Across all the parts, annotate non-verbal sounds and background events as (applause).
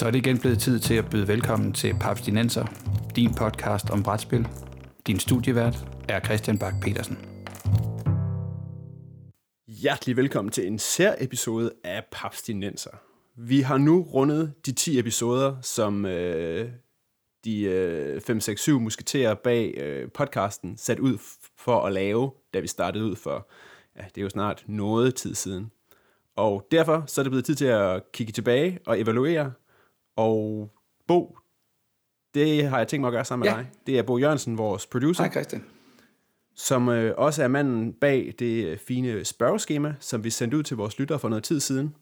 Så er det igen blevet tid til at byde velkommen til Papstinenser, din podcast om brætspil. Din studievært er Christian Bak petersen Hjertelig velkommen til en sær-episode af Papstinenser. Vi har nu rundet de 10 episoder, som øh, de øh, 5-6-7 musketerer bag øh, podcasten sat ud for at lave, da vi startede ud for, ja, det er jo snart noget tid siden. Og derfor så er det blevet tid til at kigge tilbage og evaluere. Og Bo, det har jeg tænkt mig at gøre sammen med Ja. dig. Det er Bo Jørgensen, vores producer Hej Christian. som øh, også er manden bag det øh, fine spørgeskema, som vi sendte ud til vores lyttere for noget tid siden.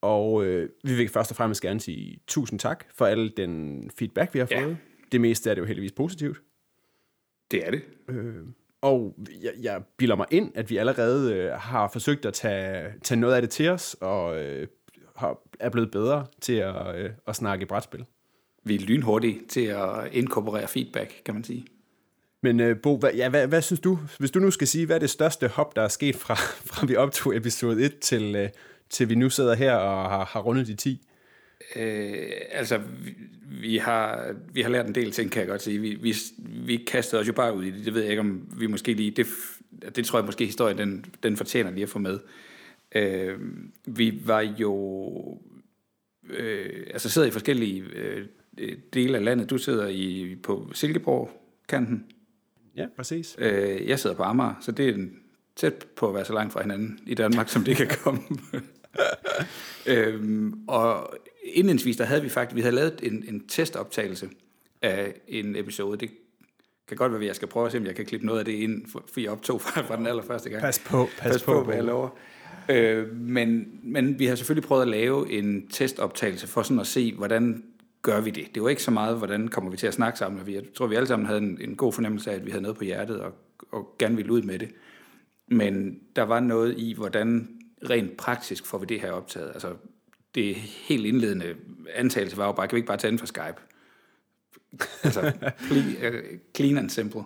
Og øh, vi vil først og fremmest gerne sige tusind tak for al den feedback, vi har Ja. fået. Det meste er det jo heldigvis positivt. Det er det. Og jeg, jeg bilder mig ind, at vi allerede øh, har forsøgt at tage, tage noget af det til os, og øh, har, er blevet bedre til at, øh, at snakke brætspil. Vi er lynhurtige til at inkorporere feedback, kan man sige. Men øh, Bo, hvad, ja, hvad, hvad synes du, hvis du nu skal sige, hvad er det største hop, der er sket fra, (laughs) fra vi optog episode 1 til, øh, til vi nu sidder her og har, har rundet de 10? Øh, altså, vi, vi, har, vi har lært en del ting, kan jeg godt sige. Vi, vi, vi kastede os jo bare ud i det. Det ved jeg ikke, om vi måske lige... Det, det tror jeg måske, historien den, den fortjener lige at få med. Øh, vi var jo... Øh, altså sidder i forskellige øh, dele af landet. Du sidder i, på Silkeborg-kanten. Ja, præcis. Øh, jeg sidder på Amager, så det er en, tæt på at være så langt fra hinanden i Danmark, som det kan komme. (laughs) øhm, og indledningsvis, der havde vi faktisk, vi havde lavet en, en testoptagelse af en episode. Det kan godt være, at jeg skal prøve at se, om jeg kan klippe noget af det ind, for, jeg optog fra, fra den allerførste gang. Pas på, pas, Pas på, hvad jeg lover. Øh, men, men vi har selvfølgelig prøvet at lave en testoptagelse for sådan at se, hvordan gør vi det. Det var ikke så meget, hvordan kommer vi til at snakke sammen. Jeg tror, vi alle sammen havde en, en god fornemmelse af, at vi havde noget på hjertet og, og gerne ville ud med det. Men der var noget i, hvordan rent praktisk får vi det her optaget. Altså, det helt indledende antagelse var jo bare, kan vi ikke bare tage den fra Skype? altså, (laughs) øh, clean and simple.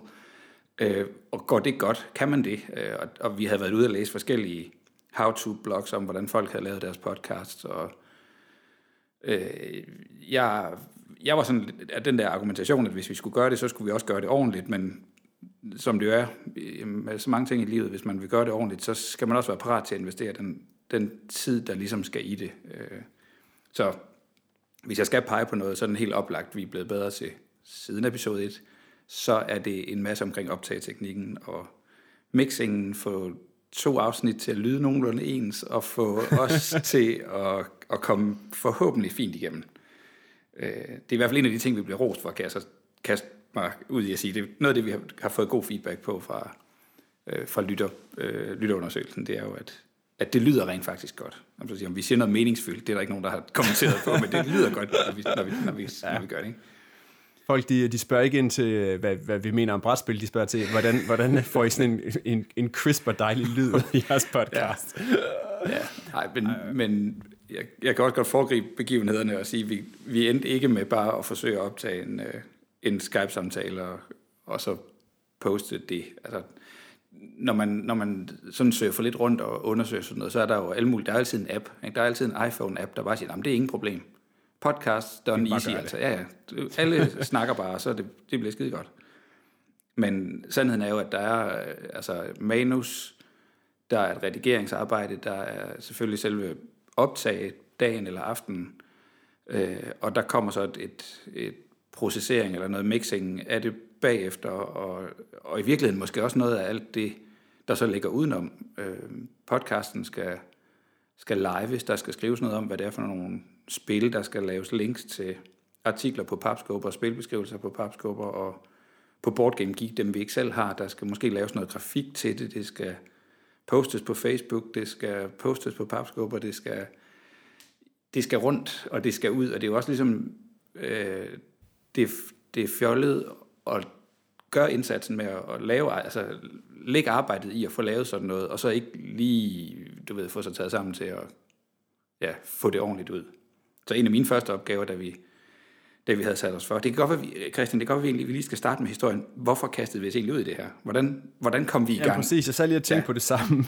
Øh, og går det godt? Kan man det? Øh, og, og vi havde været ude og læse forskellige how-to-blogs om, hvordan folk havde lavet deres podcasts, og øh, jeg, jeg var sådan af den der argumentation, at hvis vi skulle gøre det, så skulle vi også gøre det ordentligt, men som det jo er øh, med så mange ting i livet, hvis man vil gøre det ordentligt, så skal man også være parat til at investere den, den tid, der ligesom skal i det. Øh, så hvis jeg skal pege på noget, så er den helt oplagt, vi er blevet bedre til siden episode 1, så er det en masse omkring optageteknikken og mixingen, få to afsnit til at lyde nogenlunde ens, og få os (laughs) til at, at komme forhåbentlig fint igennem. Øh, Det er i hvert fald en af de ting, vi bliver rost for, kan jeg så kaste mig ud i at sige. Det er noget af det, vi har, har fået god feedback på fra, øh, fra lytter, øh, lytterundersøgelsen, det er jo, at, at det lyder rent faktisk godt. Om, så siger, om vi siger noget meningsfyldt, det er der ikke nogen, der har kommenteret på, men det lyder godt, når vi, når vi, når vi, ja. når vi gør det. Ikke? Folk, de, de spørger ikke ind til, hvad, hvad vi mener om brætspil. De spørger til, hvordan, hvordan (laughs) får I sådan en, en, en crisp og dejlig lyd i jeres podcast? Ja, nej, men, men jeg, jeg kan også godt foregribe begivenhederne og sige, at vi, vi endte ikke med bare at forsøge at optage en, øh, en Skype-samtale og, og så poste det. Altså, når man, når man sådan søger for lidt rundt og undersøger sådan noget, så er der jo alle mulige, der er altid en app, ikke? der er altid en iPhone-app, der bare siger, "Jamen, det er ingen problem. Podcast, done easy, gøre det." altså. Ja, ja. Alle (laughs) snakker bare, så det, det bliver skide godt. Men sandheden er jo, at der er øh, altså manus, der er et redigeringsarbejde, der er selvfølgelig selve optaget dagen eller aftenen, øh, og der kommer så et, et, et processering eller noget mixing af det bagefter, og, og i virkeligheden måske også noget af alt det, der så ligger udenom. Øh, podcasten skal, skal lives, der skal skrives noget om, hvad det er for nogle spil, der skal laves links til artikler på papskubber, spilbeskrivelser på papskubber, og på Boardgame Geek, dem vi ikke selv har, der skal måske laves noget grafik til det, det skal postes på Facebook, det skal postes på papskubber, det skal, det skal rundt, og det skal ud, og det er jo også ligesom, øh, det, det er fjollet at gøre indsatsen med at, at lave, altså lægge arbejdet i at få lavet sådan noget, og så ikke lige, du ved, få sig taget sammen til at ja, få det ordentligt ud. Så en af mine første opgaver, da vi, da vi havde sat os for, det kan godt være, vi- Christian, det kan godt være, vi egentlig- vi lige skal starte med historien. Hvorfor kastede vi os egentlig ud i det her? Hvordan, hvordan kom vi i Ja, gang? præcis. Jeg sad lige og tænkte Ja. ja. på det samme.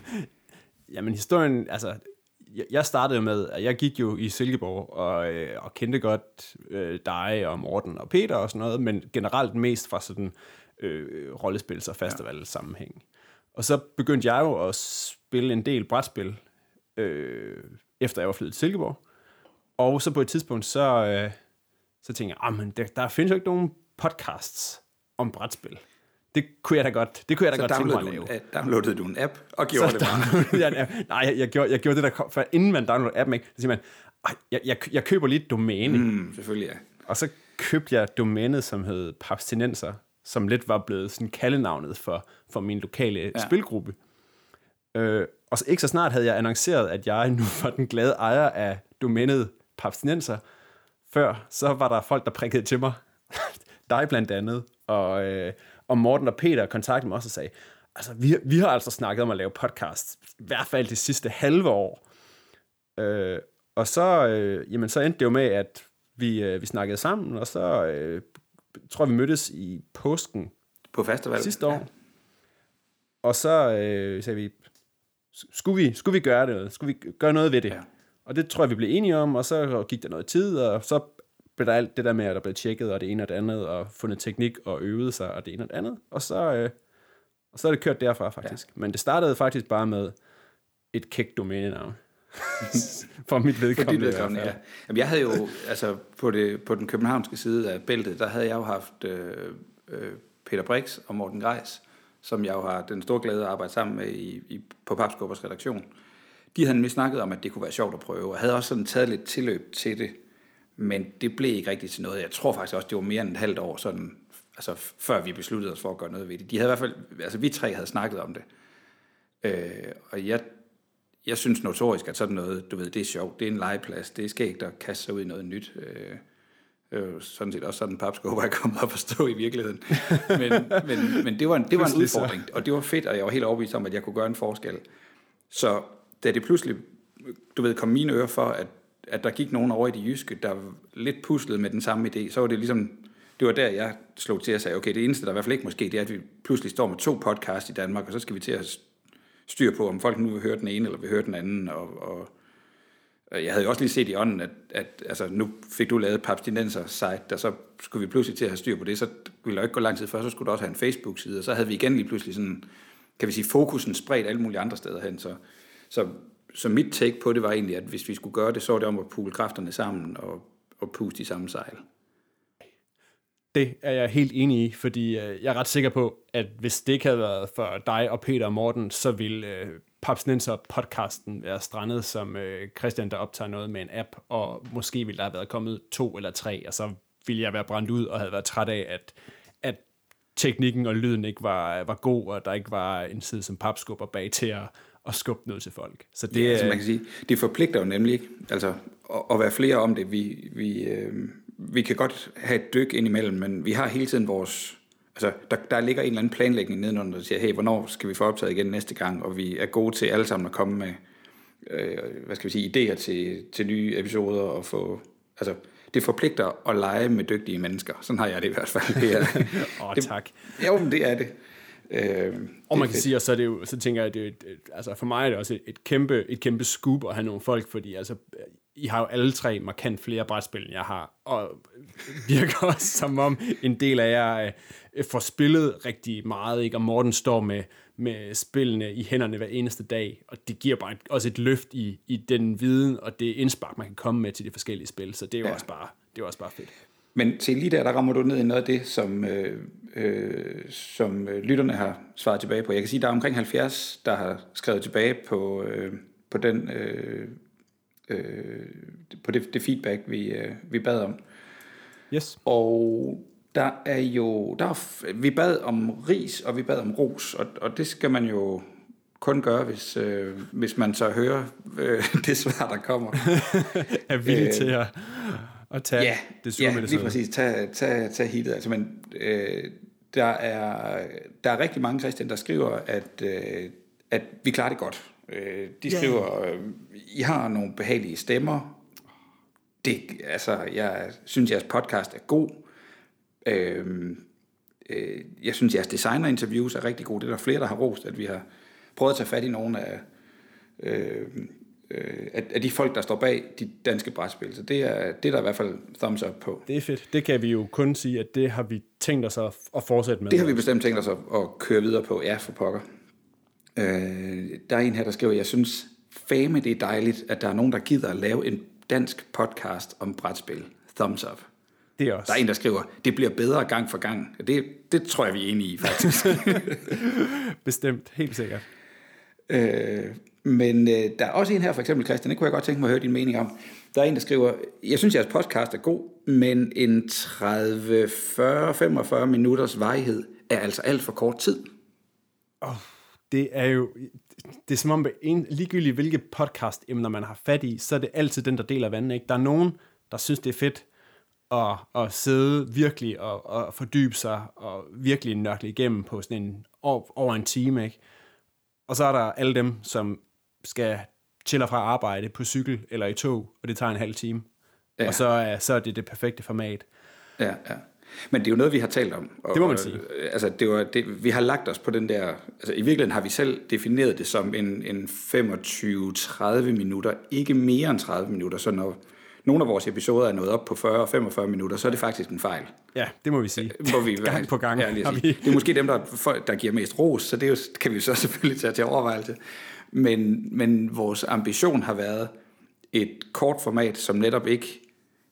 Jamen, historien, altså, jeg, startede med, at jeg gik jo i Silkeborg og, øh, og kendte godt øh, dig og Morten og Peter og sådan noget, men generelt mest fra sådan øh, rollespils- og festival ja. sammenhæng. Og så begyndte jeg jo at spille en del brætspil, øh, efter jeg var flyttet til Silkeborg. Og så på et tidspunkt, så, øh, så tænkte jeg, men der, der findes jo ikke nogen podcasts om brætspil. Det kunne jeg da godt, det kunne jeg da Så godt tænke mig at downloadede lave. du, en- downloadede du en app og gjorde Så det bare. downloadede jeg en app. Nej, jeg, jeg, gjorde, jeg gjorde det der, kom- for inden man downloader appen, ikke, så siger man, "Ej, jeg, jeg, jeg køber lige et domæne. Mm, selvfølgelig, ja. Og så købte jeg domænet, som hed Papstinenser, som lidt var blevet sådan kaldenavnet for, for min lokale ja. spilgruppe. Øh, og så ikke så snart havde jeg annonceret, at jeg nu var den glade ejer af domænet Papstinenser. Før, så var der folk, der prikkede til mig. (laughs) Dig blandt andet. Og, øh, og Morten og Peter kontaktede mig også og sagde, altså, vi, vi har altså snakket om at lave podcast, i hvert fald det sidste halve år. Øh, og så, øh, jamen, så endte det jo med, at vi, øh, vi snakkede sammen, og så øh, tror jeg, vi mødtes i påsken På festival. sidste år. Og så øh, sagde vi, skulle vi, skulle vi gøre det? Skulle vi gøre noget ved det? Ja. Og det tror jeg, vi blev enige om, og så gik der noget tid, og så blev der alt det der med, at der blev tjekket, og det ene og det andet, og fundet teknik, og øvet sig, og det ene og det andet. Og så, øh, og så er det kørt derfra, faktisk. Ja. Men det startede faktisk bare med et kægt domænenavn. (laughs) For mit For vedkommende. hvert vedkommende, ja. Jamen, jeg havde jo, altså på, det, på den københavnske side af bæltet, der havde jeg jo haft øh, øh, Peter Brix og Morten Greis, som jeg jo har den store glæde at arbejde sammen med i, i, på Papskubbers redaktion. De havde nemlig snakket om, at det kunne være sjovt at prøve, og havde også sådan taget lidt tilløb til det, men det blev ikke rigtigt til noget. Jeg tror faktisk også, det var mere end et halvt år, sådan, altså før vi besluttede os for at gøre noget ved det. De havde i hvert fald, altså vi tre havde snakket om det. Øh, og jeg, jeg synes notorisk, at sådan noget, du ved, det er sjovt, det er en legeplads, det er skægt at kaste sig ud i noget nyt. Øh, øh, sådan set også sådan, papskubber er kommet op at stå i virkeligheden. Men, men, men det var en, det var en udfordring, og det var fedt, og jeg var helt overbevist om, at jeg kunne gøre en forskel. Så da det pludselig, du ved, kom mine ører for, at, at der gik nogen over i det jyske, der lidt puslede med den samme idé, så var det ligesom, det var der, jeg slog til og sagde, okay, det eneste, der i hvert fald ikke måske, det er, at vi pludselig står med to podcasts i Danmark, og så skal vi til at styre på, om folk nu vil høre den ene, eller vil høre den anden, og, og jeg havde jo også lige set i ånden, at, at altså, nu fik du lavet Papstinenser site, der så skulle vi pludselig til at have styr på det, så ville der jo ikke gå lang tid før, så skulle der også have en Facebook-side, og så havde vi igen lige pludselig sådan, kan vi sige, fokusen spredt alle mulige andre steder hen, så, så, så mit take på det var egentlig, at hvis vi skulle gøre det, så var det om at pule kræfterne sammen og, og puste i samme sejl. Det er jeg helt enig i, fordi øh, jeg er ret sikker på, at hvis det ikke havde været for dig og Peter og Morten, så ville øh, Papsnenser podcasten være strandet som øh, Christian, der optager noget med en app, og måske ville der have været kommet to eller tre, og så ville jeg være brændt ud og havde været træt af, at, at teknikken og lyden ikke var, var god, og der ikke var en side som papskubber bag til at, at skubbe noget til folk. Så det, ja, altså, man kan sige, det forpligter jo nemlig ikke, altså at, at være flere om det. Vi, vi, øh, vi kan godt have et dyk indimellem, men vi har hele tiden vores, altså der, der ligger en eller anden planlægning nedenunder, der siger, hey, hvornår skal vi få optaget igen næste gang, og vi er gode til alle sammen at komme med, øh, hvad skal vi sige, idéer til, til nye episoder, og få, altså det forpligter at lege med dygtige mennesker. Sådan har jeg det i hvert fald. (laughs) Åh, det, tak. Jo, men det er det. Øh, Og man kan sige, og så, er det jo, så tænker jeg, at det, er et- et- altså for mig er det også et, et, kæmpe, et kæmpe scoop at have nogle folk, fordi altså, I har jo alle tre markant flere brætspil, end jeg har, og virker (laughs) også som om en del af jer øh, får spillet rigtig meget, ikke? og Morten står med, med spillene i hænderne hver eneste dag, og det giver bare et, også et løft i, i den viden, og det indspark, man kan komme med til de forskellige spil, så det er jo Ja. også, bare, det er også bare fedt. Men til lige der, der rammer du ned i noget af det, som, øh, øh, som øh, lytterne har svaret tilbage på. Jeg kan sige, der er omkring 70, der har skrevet tilbage på, øh, på, den, øh, øh, på det, det feedback, vi, øh, vi bad om. Yes. Og der er jo, der er, vi bad om ris, og vi bad om ros, og, og det skal man jo kun gøre, hvis, øh, hvis man så hører øh, (laughs) det svar, der kommer. (laughs) Er villig til at, at tage ja, det sure ja, med det lige præcis. Tag, tag, tag hittet. Altså, men, øh, der, er, der er rigtig mange, Christian, der skriver, at, øh, at vi klarer det godt. Øh, de Ja. skriver, øh, I har nogle behagelige stemmer. Det, altså, jeg synes, jeres podcast er god. Øh, øh, jeg synes, jeres designerinterviews er rigtig gode. Det er der flere, der har rost, at vi har prøvet at tage fat i nogle af, øh, øh, af, af de folk, der står bag de danske brætspil. Så det er, det er der i hvert fald thumbs up på. Det er fedt. Det kan vi jo kun sige, at det har vi tænkt os at, at fortsætte med. Det har vi bestemt tænkt os at, at køre videre på. Ja, for pokker. Øh, der er en her, der skriver, jeg synes fame det er dejligt, at der er nogen, der gider at lave en dansk podcast om brætspil. Thumbs up. Det er også. Der er en, der skriver, det bliver bedre gang for gang. Det, det tror jeg, vi er enige i, faktisk. (laughs) Bestemt, helt sikkert. Øh, men øh, der er også en her, for eksempel Christian, det kunne jeg godt tænke mig at høre din mening om. Der er en, der skriver, jeg synes, jeres podcast er god, men en 30, 40, 45 minutters varighed er altså alt for kort tid. Oh, det er jo, det er som om, en, ligegyldigt hvilke podcast-emner man har fat i, så er det altid den, der deler vandet. Ikke? Der er nogen, der synes, det er fedt at, at sidde virkelig og, og fordybe sig og virkelig nørkle igennem på sådan en, over, over en time. Ikke? Og så er der alle dem, som skal chille fra arbejde på cykel eller i tog, og det tager en halv time. Ja. Og så er, så er det det perfekte format. Ja, ja. Men det er jo noget, vi har talt om. Og, det må man sige. Og, altså, det var, det, vi har lagt os på den der... Altså, i virkeligheden har vi selv defineret det som en, en 25-30 minutter, ikke mere end 30 minutter. Så når nogle af vores episoder er nået op på 40-45 minutter, så er det faktisk en fejl. Ja, det må vi sige. Må vi, gang på gang. Ja, vi... Det er måske dem, der, der giver mest ros, så det jo, kan vi så (laughs) selvfølgelig tage til overvejelse. Men, men vores ambition har været et kort format, som netop ikke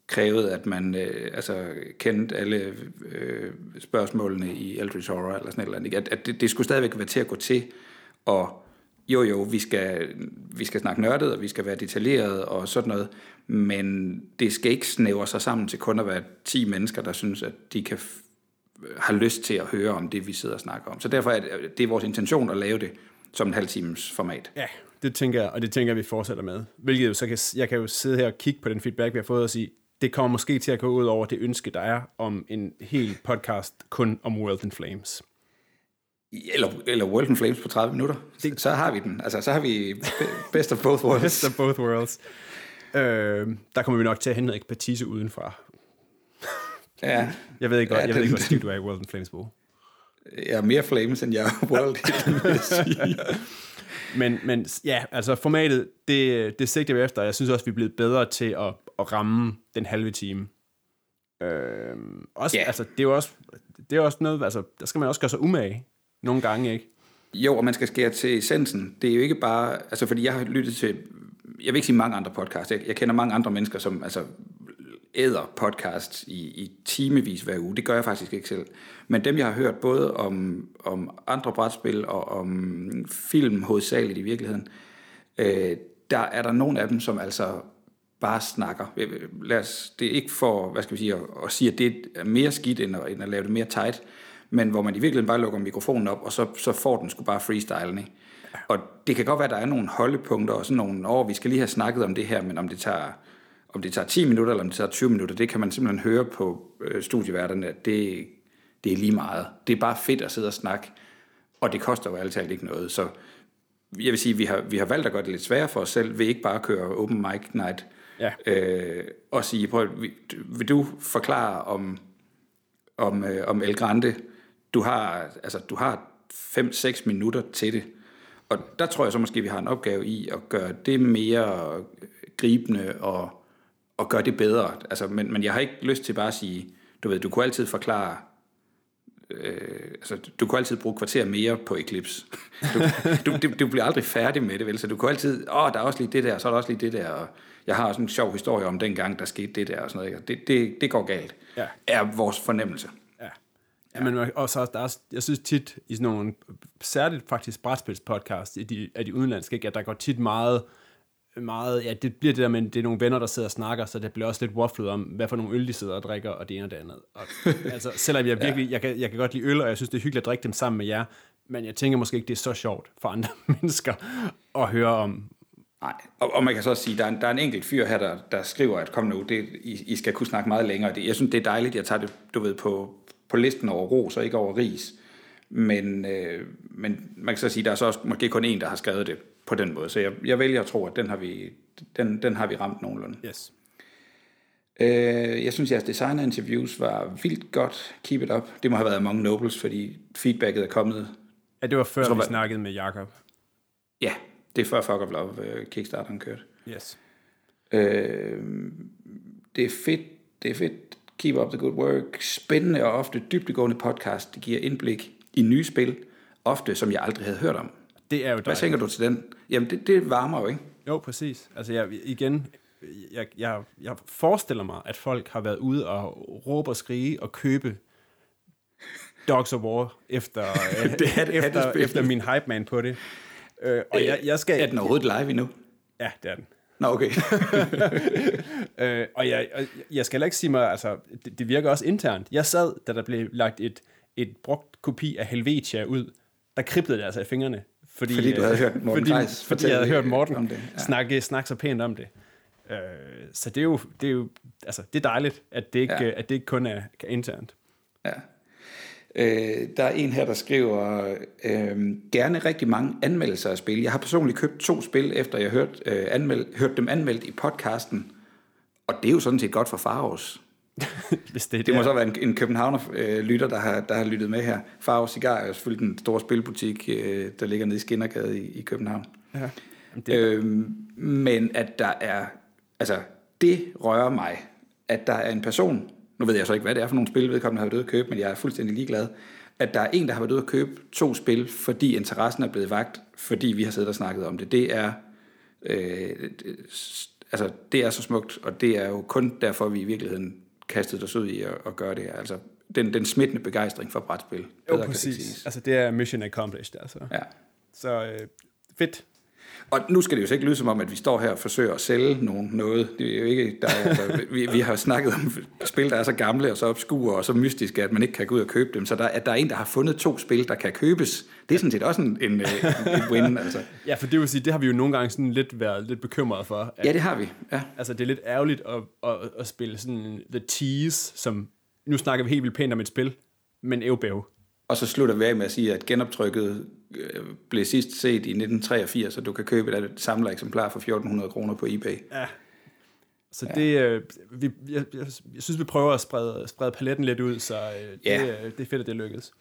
krævede, at man øh, altså, kendte alle øh, spørgsmålene i Eldritch Horror eller sådan et eller andet. At, at det, det skulle stadigvæk være til at gå til, og jo jo, vi skal, vi skal snakke nørdet, og vi skal være detaljeret og sådan noget, men det skal ikke snævre sig sammen til kun at være 10 mennesker, der synes, at de kan har lyst til at høre om det, vi sidder og snakker om. Så derfor er det, det er vores intention at lave det som en halv times format. Ja, det tænker jeg, og det tænker jeg, vi fortsætter med. Hvilket jo så kan, jeg kan jo sidde her og kigge på den feedback, vi har fået, og sige, det kommer måske til at gå ud over det ønske, der er om en hel podcast kun om World in Flames. Eller, eller World in Flames på 30 minutter. Det, så har vi den. Altså, så har vi best of both worlds. best of both worlds. Øh, der kommer vi nok til at hente ekspertise udenfra. Ja. Jeg ved ikke, ja, jeg ved ikke hvor du er i World in Flames, Bo. Er mere Flames, end jeg er World, (laughs) men, men ja, altså formatet, det, det sigter vi efter. Jeg synes også, vi er blevet bedre til at, at ramme den halve time. Øh, også, yeah. altså, det er jo også, det er også noget, altså, der skal man også gøre sig umage nogle gange, ikke? Jo, og man skal skære til essensen. Det er jo ikke bare, altså fordi jeg har lyttet til, jeg vil ikke sige mange andre podcasts, jeg, jeg kender mange andre mennesker, som altså æder podcasts i, i timevis hver uge. Det gør jeg faktisk ikke selv. Men dem, jeg har hørt både om, om andre brætspil og om film hovedsageligt i virkeligheden, øh, der er der nogle af dem, som altså bare snakker. Lad os, det er ikke for, hvad skal vi sige, at, at sige, at det er mere skidt, end at, end at lave det mere tight, men hvor man i virkeligheden bare lukker mikrofonen op, og så, så får den sgu bare freestyle, ikke? Og det kan godt være, at der er nogle holdepunkter, og sådan nogle, åh, vi skal lige have snakket om det her, men om det tager, om det tager 10 minutter, eller om det tager 20 minutter, det kan man simpelthen høre på øh, studieværterne, at det, det er lige meget. Det er bare fedt at sidde og snakke, og det koster jo altid ikke noget. Så jeg vil sige, vi har, vi har valgt at gøre det lidt sværere for os selv, ved ikke bare at køre open mic night, ja. øh, og sige, prøv, vil du forklare om, om, øh, om El Grande? Du har, altså, du har 5-6 minutter til det. Og der tror jeg så måske, vi har en opgave i at gøre det mere gribende og, og gøre det bedre. Altså, men, men jeg har ikke lyst til bare at sige, du ved, du kunne altid forklare, øh, altså, du kunne altid bruge kvarter mere på Eclipse. Du, du, du, du bliver aldrig færdig med det, vel? Så du kunne altid, åh, oh, der er også lige det der, så er der også lige det der, og jeg har også en sjov historie om den gang, der skete det der, og sådan noget. Det, det, det går galt, ja. er vores fornemmelse. Ja. Ja, men også, der er, jeg synes tit i sådan nogle, særligt faktisk brætspilspodcast af de, af de udenlandske, ikke, at der går tit meget, meget, ja, det bliver det der, men det er nogle venner, der sidder og snakker, så det bliver også lidt wafflet om, hvad for nogle øl de sidder og drikker, og det ene og det andet. Og, (laughs) altså, selvom jeg virkelig, ja. jeg, kan, jeg kan godt lide øl, og jeg synes, det er hyggeligt at drikke dem sammen med jer, men jeg tænker måske ikke, det er så sjovt for andre (laughs) mennesker at høre om, Nej, og, og man kan så også sige, der er en, der er en enkelt fyr her, der, der skriver, at kom nu, det, I, I skal kunne snakke meget længere. Det, jeg synes, det er dejligt, jeg tager det, du ved, på, på listen over ros og ikke over ris. Men, øh, men man kan så sige, der er så også måske kun en, der har skrevet det på den måde. Så jeg, jeg vælger at tro, at den har vi, den, den har vi ramt nogenlunde. Yes. Øh, jeg synes, jeres designer interviews var vildt godt. Keep it up. Det må have været Among Nobles, fordi feedbacket er kommet. Ja, det var før, vi snakkede med Jakob. Ja, Det er før Fuck of Love, øh, Kickstarteren kørte. Yes. Øh, det er fedt, det er fedt. Keep up the good work. Spændende og ofte dybdegående podcast. Det giver indblik i nye spil, ofte som jeg aldrig havde hørt om. Det er jo Hvad dejligt. tænker du til den? Jamen, det, det varmer jo, ikke? Jo, præcis. Altså, jeg, igen, jeg, jeg, jeg forestiller mig, at folk har været ude og råbe og skrige og købe Dogs of War efter, (laughs) øh, Det er det efter, spil. efter min hype man på det. Øh, og jeg, jeg skal... Er den overhovedet live endnu? Ja, det er den. Nå, okay. (laughs) Øh, og jeg, jeg skal heller ikke sige mig, altså, det, det virker også internt. Jeg sad, da der blev lagt et, et brugt kopi af Helvetia ud, der kriblede det altså i fingrene. Fordi, Fordi du havde øh, hørt Morten fordi, Theis fordi jeg havde hørt Morten om det, ja. snakke, snakke så pænt om det. Øh, så det er jo, det er jo altså, det er dejligt, at det ikke, Ja. at det ikke kun er er internt. Ja. Øh, der er en her, der skriver, øh, gerne rigtig mange anmeldelser af spil. Jeg har personligt købt to spil, efter jeg hørt, øh, anmeld, hørt dem anmeldt i podcasten. Og det er jo sådan set godt for Faros. (laughs) Hvis det, er Det må der. så være en, en Københavner-lytter, der har, der har lyttet med her. Faros Cigar er jo selvfølgelig den store spilbutik, øh, der ligger nede i Skinnergade i, i København. Ja. Jamen, det, øh, Øhm, men at der er, altså det rører mig, at der er en person, nu ved jeg så ikke, hvad det er for nogle spil, vedkommende har været ude at købe, men jeg er fuldstændig ligeglad, at der er en, der har været ude at købe to spil, fordi interessen er blevet vagt, fordi vi har siddet og snakket om det. Det er, øh, det, altså, det er så smukt, og det er jo kun derfor, vi i virkeligheden kastede os ud i at, at gøre det her. Altså, den, den smittende begejstring for brætspil. jo, Bedre kan det præcis. siges. Altså, det er mission accomplished, altså. Ja. Så øh, fedt. Og nu skal det jo så ikke lyde som om, at vi står her og forsøger at sælge nogen noget. Det er jo ikke, der er, altså, vi, vi har snakket om spil, der er så gamle og så obskure og så mystiske, at man ikke kan gå ud og købe dem. Så der, at der er en, der har fundet to spil, der kan købes, det er sådan set også en, en, øh, en win. Altså. Ja, for det vil sige, det har vi jo nogle gange sådan lidt været lidt bekymret for. At, Ja, det har vi. Ja. Altså, det er lidt ærgerligt at, at, at spille sådan The Tease, som... Nu snakker vi helt vildt pænt om et spil, men ævbæv. Og så slutter vi af med at sige, at genoptrykket øh, blev sidst set i 1983, og du kan købe et samlet eksemplar for 1400 kroner på eBay. Ja. Så ja. det... Øh, vi, jeg, jeg, jeg synes, vi prøver at sprede, sprede paletten lidt ud, så øh, det, Ja. øh, det er fedt, at det lykkedes.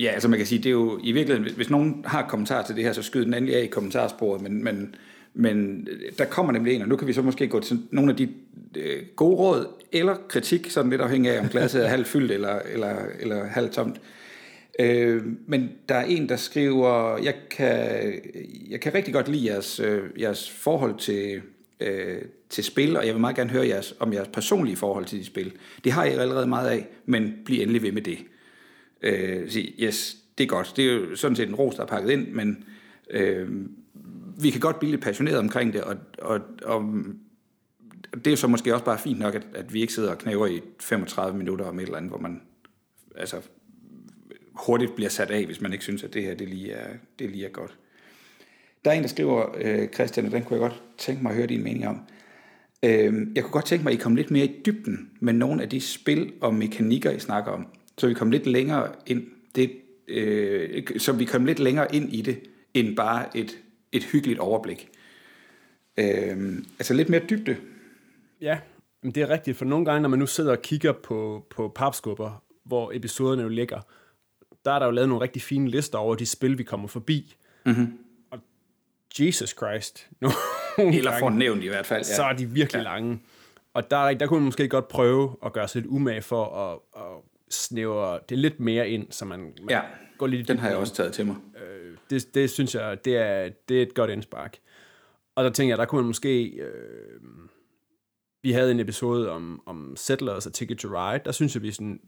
Ja, altså man kan sige, det er jo i virkeligheden, hvis- nogen har kommentarer til det her, så skyd den endelig af i kommentarsporet, men, men, men der kommer nemlig en, og nu kan vi så måske gå til nogle af de øh, gode råd, eller kritik, sådan lidt afhængig af, om glasset er halvt fyldt eller, eller, eller halvt tomt. Øh, men der er en, der skriver, jeg kan, jeg kan rigtig godt lide jeres, øh, jeres forhold til, øh, til spil, og jeg vil meget gerne høre jeres, om jeres personlige forhold til de spil. Det har jeg allerede meget af, men bliv endelig ved med det øh, sig, yes, det er godt. Det er jo sådan set en ros, der er pakket ind, men øh, vi kan godt blive lidt passioneret omkring det, og, og, og det er så måske også bare fint nok, at, at vi ikke sidder og knæver i 35 minutter om et eller andet, hvor man altså, hurtigt bliver sat af, hvis man ikke synes, at det her det lige er, det lige er godt. Der er en, der skriver, øh, Christian, og den kunne jeg godt tænke mig at høre din mening om. Øh, jeg kunne godt tænke mig, at I kom lidt mere i dybden med nogle af de spil og mekanikker, I snakker om. Så vi kom lidt længere ind, det, øh, så vi kom lidt længere ind i det, end bare et, et hyggeligt overblik. Øh, altså lidt mere dybde. Ja, men det er rigtigt, for nogle gange, når man nu sidder og kigger på, på papskubber, hvor episoderne jo ligger, der er der jo lavet nogle rigtig fine lister over de spil, vi kommer forbi. Mm-hmm. Og Jesus Christ, (laughs) Eller får nævnt i hvert fald. så er de virkelig ja. lange. Og der, der kunne man måske godt prøve at gøre sig lidt umage for at, at snævre det lidt mere ind, så man, man Ja, går lidt den har jeg også taget til mig. Øh, det, det synes jeg, det er, det er et godt indspark. Og der tænker jeg, der kunne man måske... Øh, vi havde en episode om, om Settlers og Ticket to Ride. Der synes jeg, vi sådan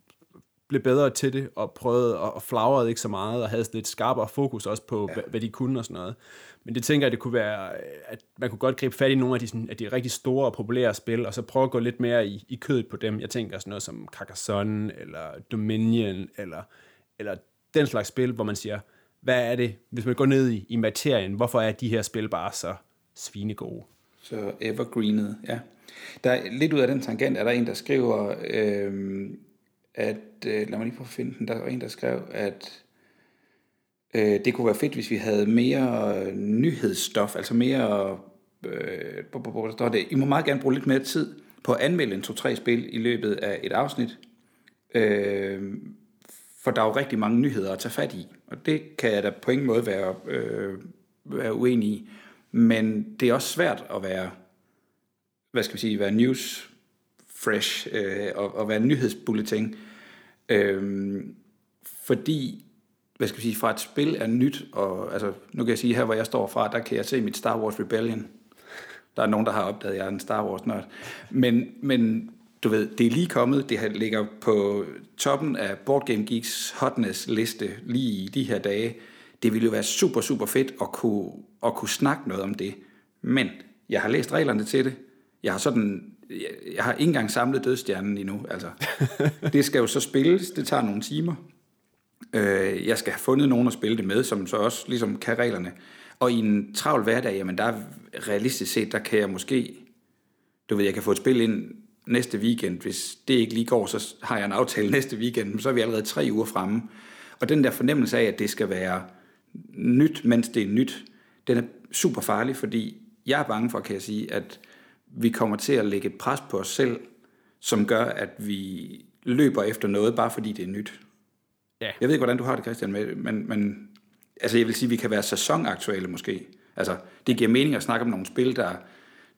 blev bedre til det, og prøvede og, flagrede ikke så meget, og havde sådan lidt skarpere fokus også på, ja. hvad, hvad de kunne og sådan noget. Men det tænker jeg, det kunne være, at man kunne godt gribe fat i nogle af de, sådan, af de rigtig store og populære spil, og så prøve at gå lidt mere i, i kødet på dem. Jeg tænker sådan noget som Carcassonne, eller Dominion, eller, eller den slags spil, hvor man siger, hvad er det, hvis man går ned i, i materien, hvorfor er de her spil bare så svinegode? Så evergreenet, ja. Der er lidt ud af den tangent, er der en, der skriver, øh, at, øh, lad mig lige prøve at finde den, der var en, der skrev, at øh, det kunne være fedt, hvis vi havde mere øh, nyhedsstof, altså mere, øh, der står det, I må meget gerne bruge lidt mere tid på at anmelde en to-tre spil i løbet af et afsnit, øh, for der er jo rigtig mange nyheder at tage fat i, og det kan jeg da på ingen måde være, øh, være uenig i. Men det er også svært at være, hvad skal vi sige, være news fresh øh, og, og være en nyhedsbulletin. Øh, fordi, hvad skal vi sige, fra et spil er nyt, og altså, nu kan jeg sige, her hvor jeg står fra, der kan jeg se mit Star Wars Rebellion. Der er nogen, der har opdaget, at jeg er en Star Wars nørd. Men, men du ved, det er lige kommet, det her ligger på toppen af Board Game Geeks hotness liste lige i de her dage. Det ville jo være super, super fedt at kunne, at kunne snakke noget om det. Men jeg har læst reglerne til det. Jeg har sådan, jeg, jeg har ikke engang samlet dødstjernen endnu. Altså, (laughs) det skal jo så spilles, det tager nogle timer. Øh, jeg skal have fundet nogen at spille det med, som så også ligesom kan reglerne. Og i en travl hverdag, jamen der realistisk set, der kan jeg måske, du ved, jeg kan få et spil ind næste weekend. Hvis det ikke lige går, så har jeg en aftale (laughs) næste weekend, så er vi allerede tre uger fremme. Og den der fornemmelse af, at det skal være nyt, mens det er nyt, den er super farlig, fordi jeg er bange for, kan jeg sige, at vi kommer til at lægge et pres på os selv, som gør, at vi løber efter noget, bare fordi det er nyt. Ja. Jeg ved ikke, hvordan du har det, Christian, men, men altså jeg vil sige, at vi kan være sæsonaktuelle måske. Altså, det giver mening at snakke om nogle spil, der,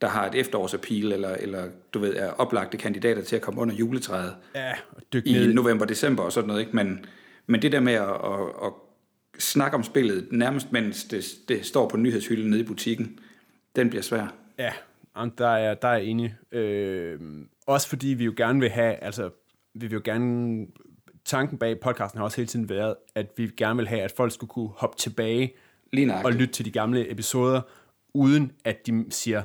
der har et efterårsappeal, eller, eller du ved, er oplagte kandidater til at komme under juletræet ja, i november, december og sådan noget. Ikke? Men, men det der med at, at, at snakke om spillet, nærmest mens det, det står på nyhedshylden nede i butikken, den bliver svær. Ja, der er, der er enig. Øh, også fordi vi jo gerne vil have, altså vi vil jo gerne, tanken bag podcasten har også hele tiden været, at vi gerne vil have, at folk skulle kunne hoppe tilbage og lytte til de gamle episoder, uden at de siger,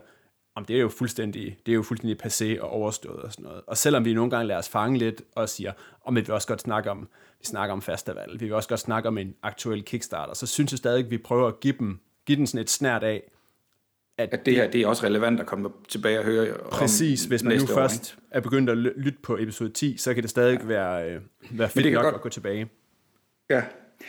om det er jo fuldstændig, det er jo fuldstændig passé og overstået og sådan noget. Og selvom vi nogle gange lader os fange lidt og siger, om vi vil også godt snakke om, vi snakker om festival, vi vil også godt snakke om en aktuel Kickstarter, så synes jeg stadig, at vi prøver at give dem, give den sådan et snært af, at, at det her det er også relevant at komme tilbage og høre Præcis, hvis man nu år, først ikke? er begyndt at lytte på episode 10, så kan det stadig ja. være, øh, være fedt nok godt, at gå tilbage. Ja,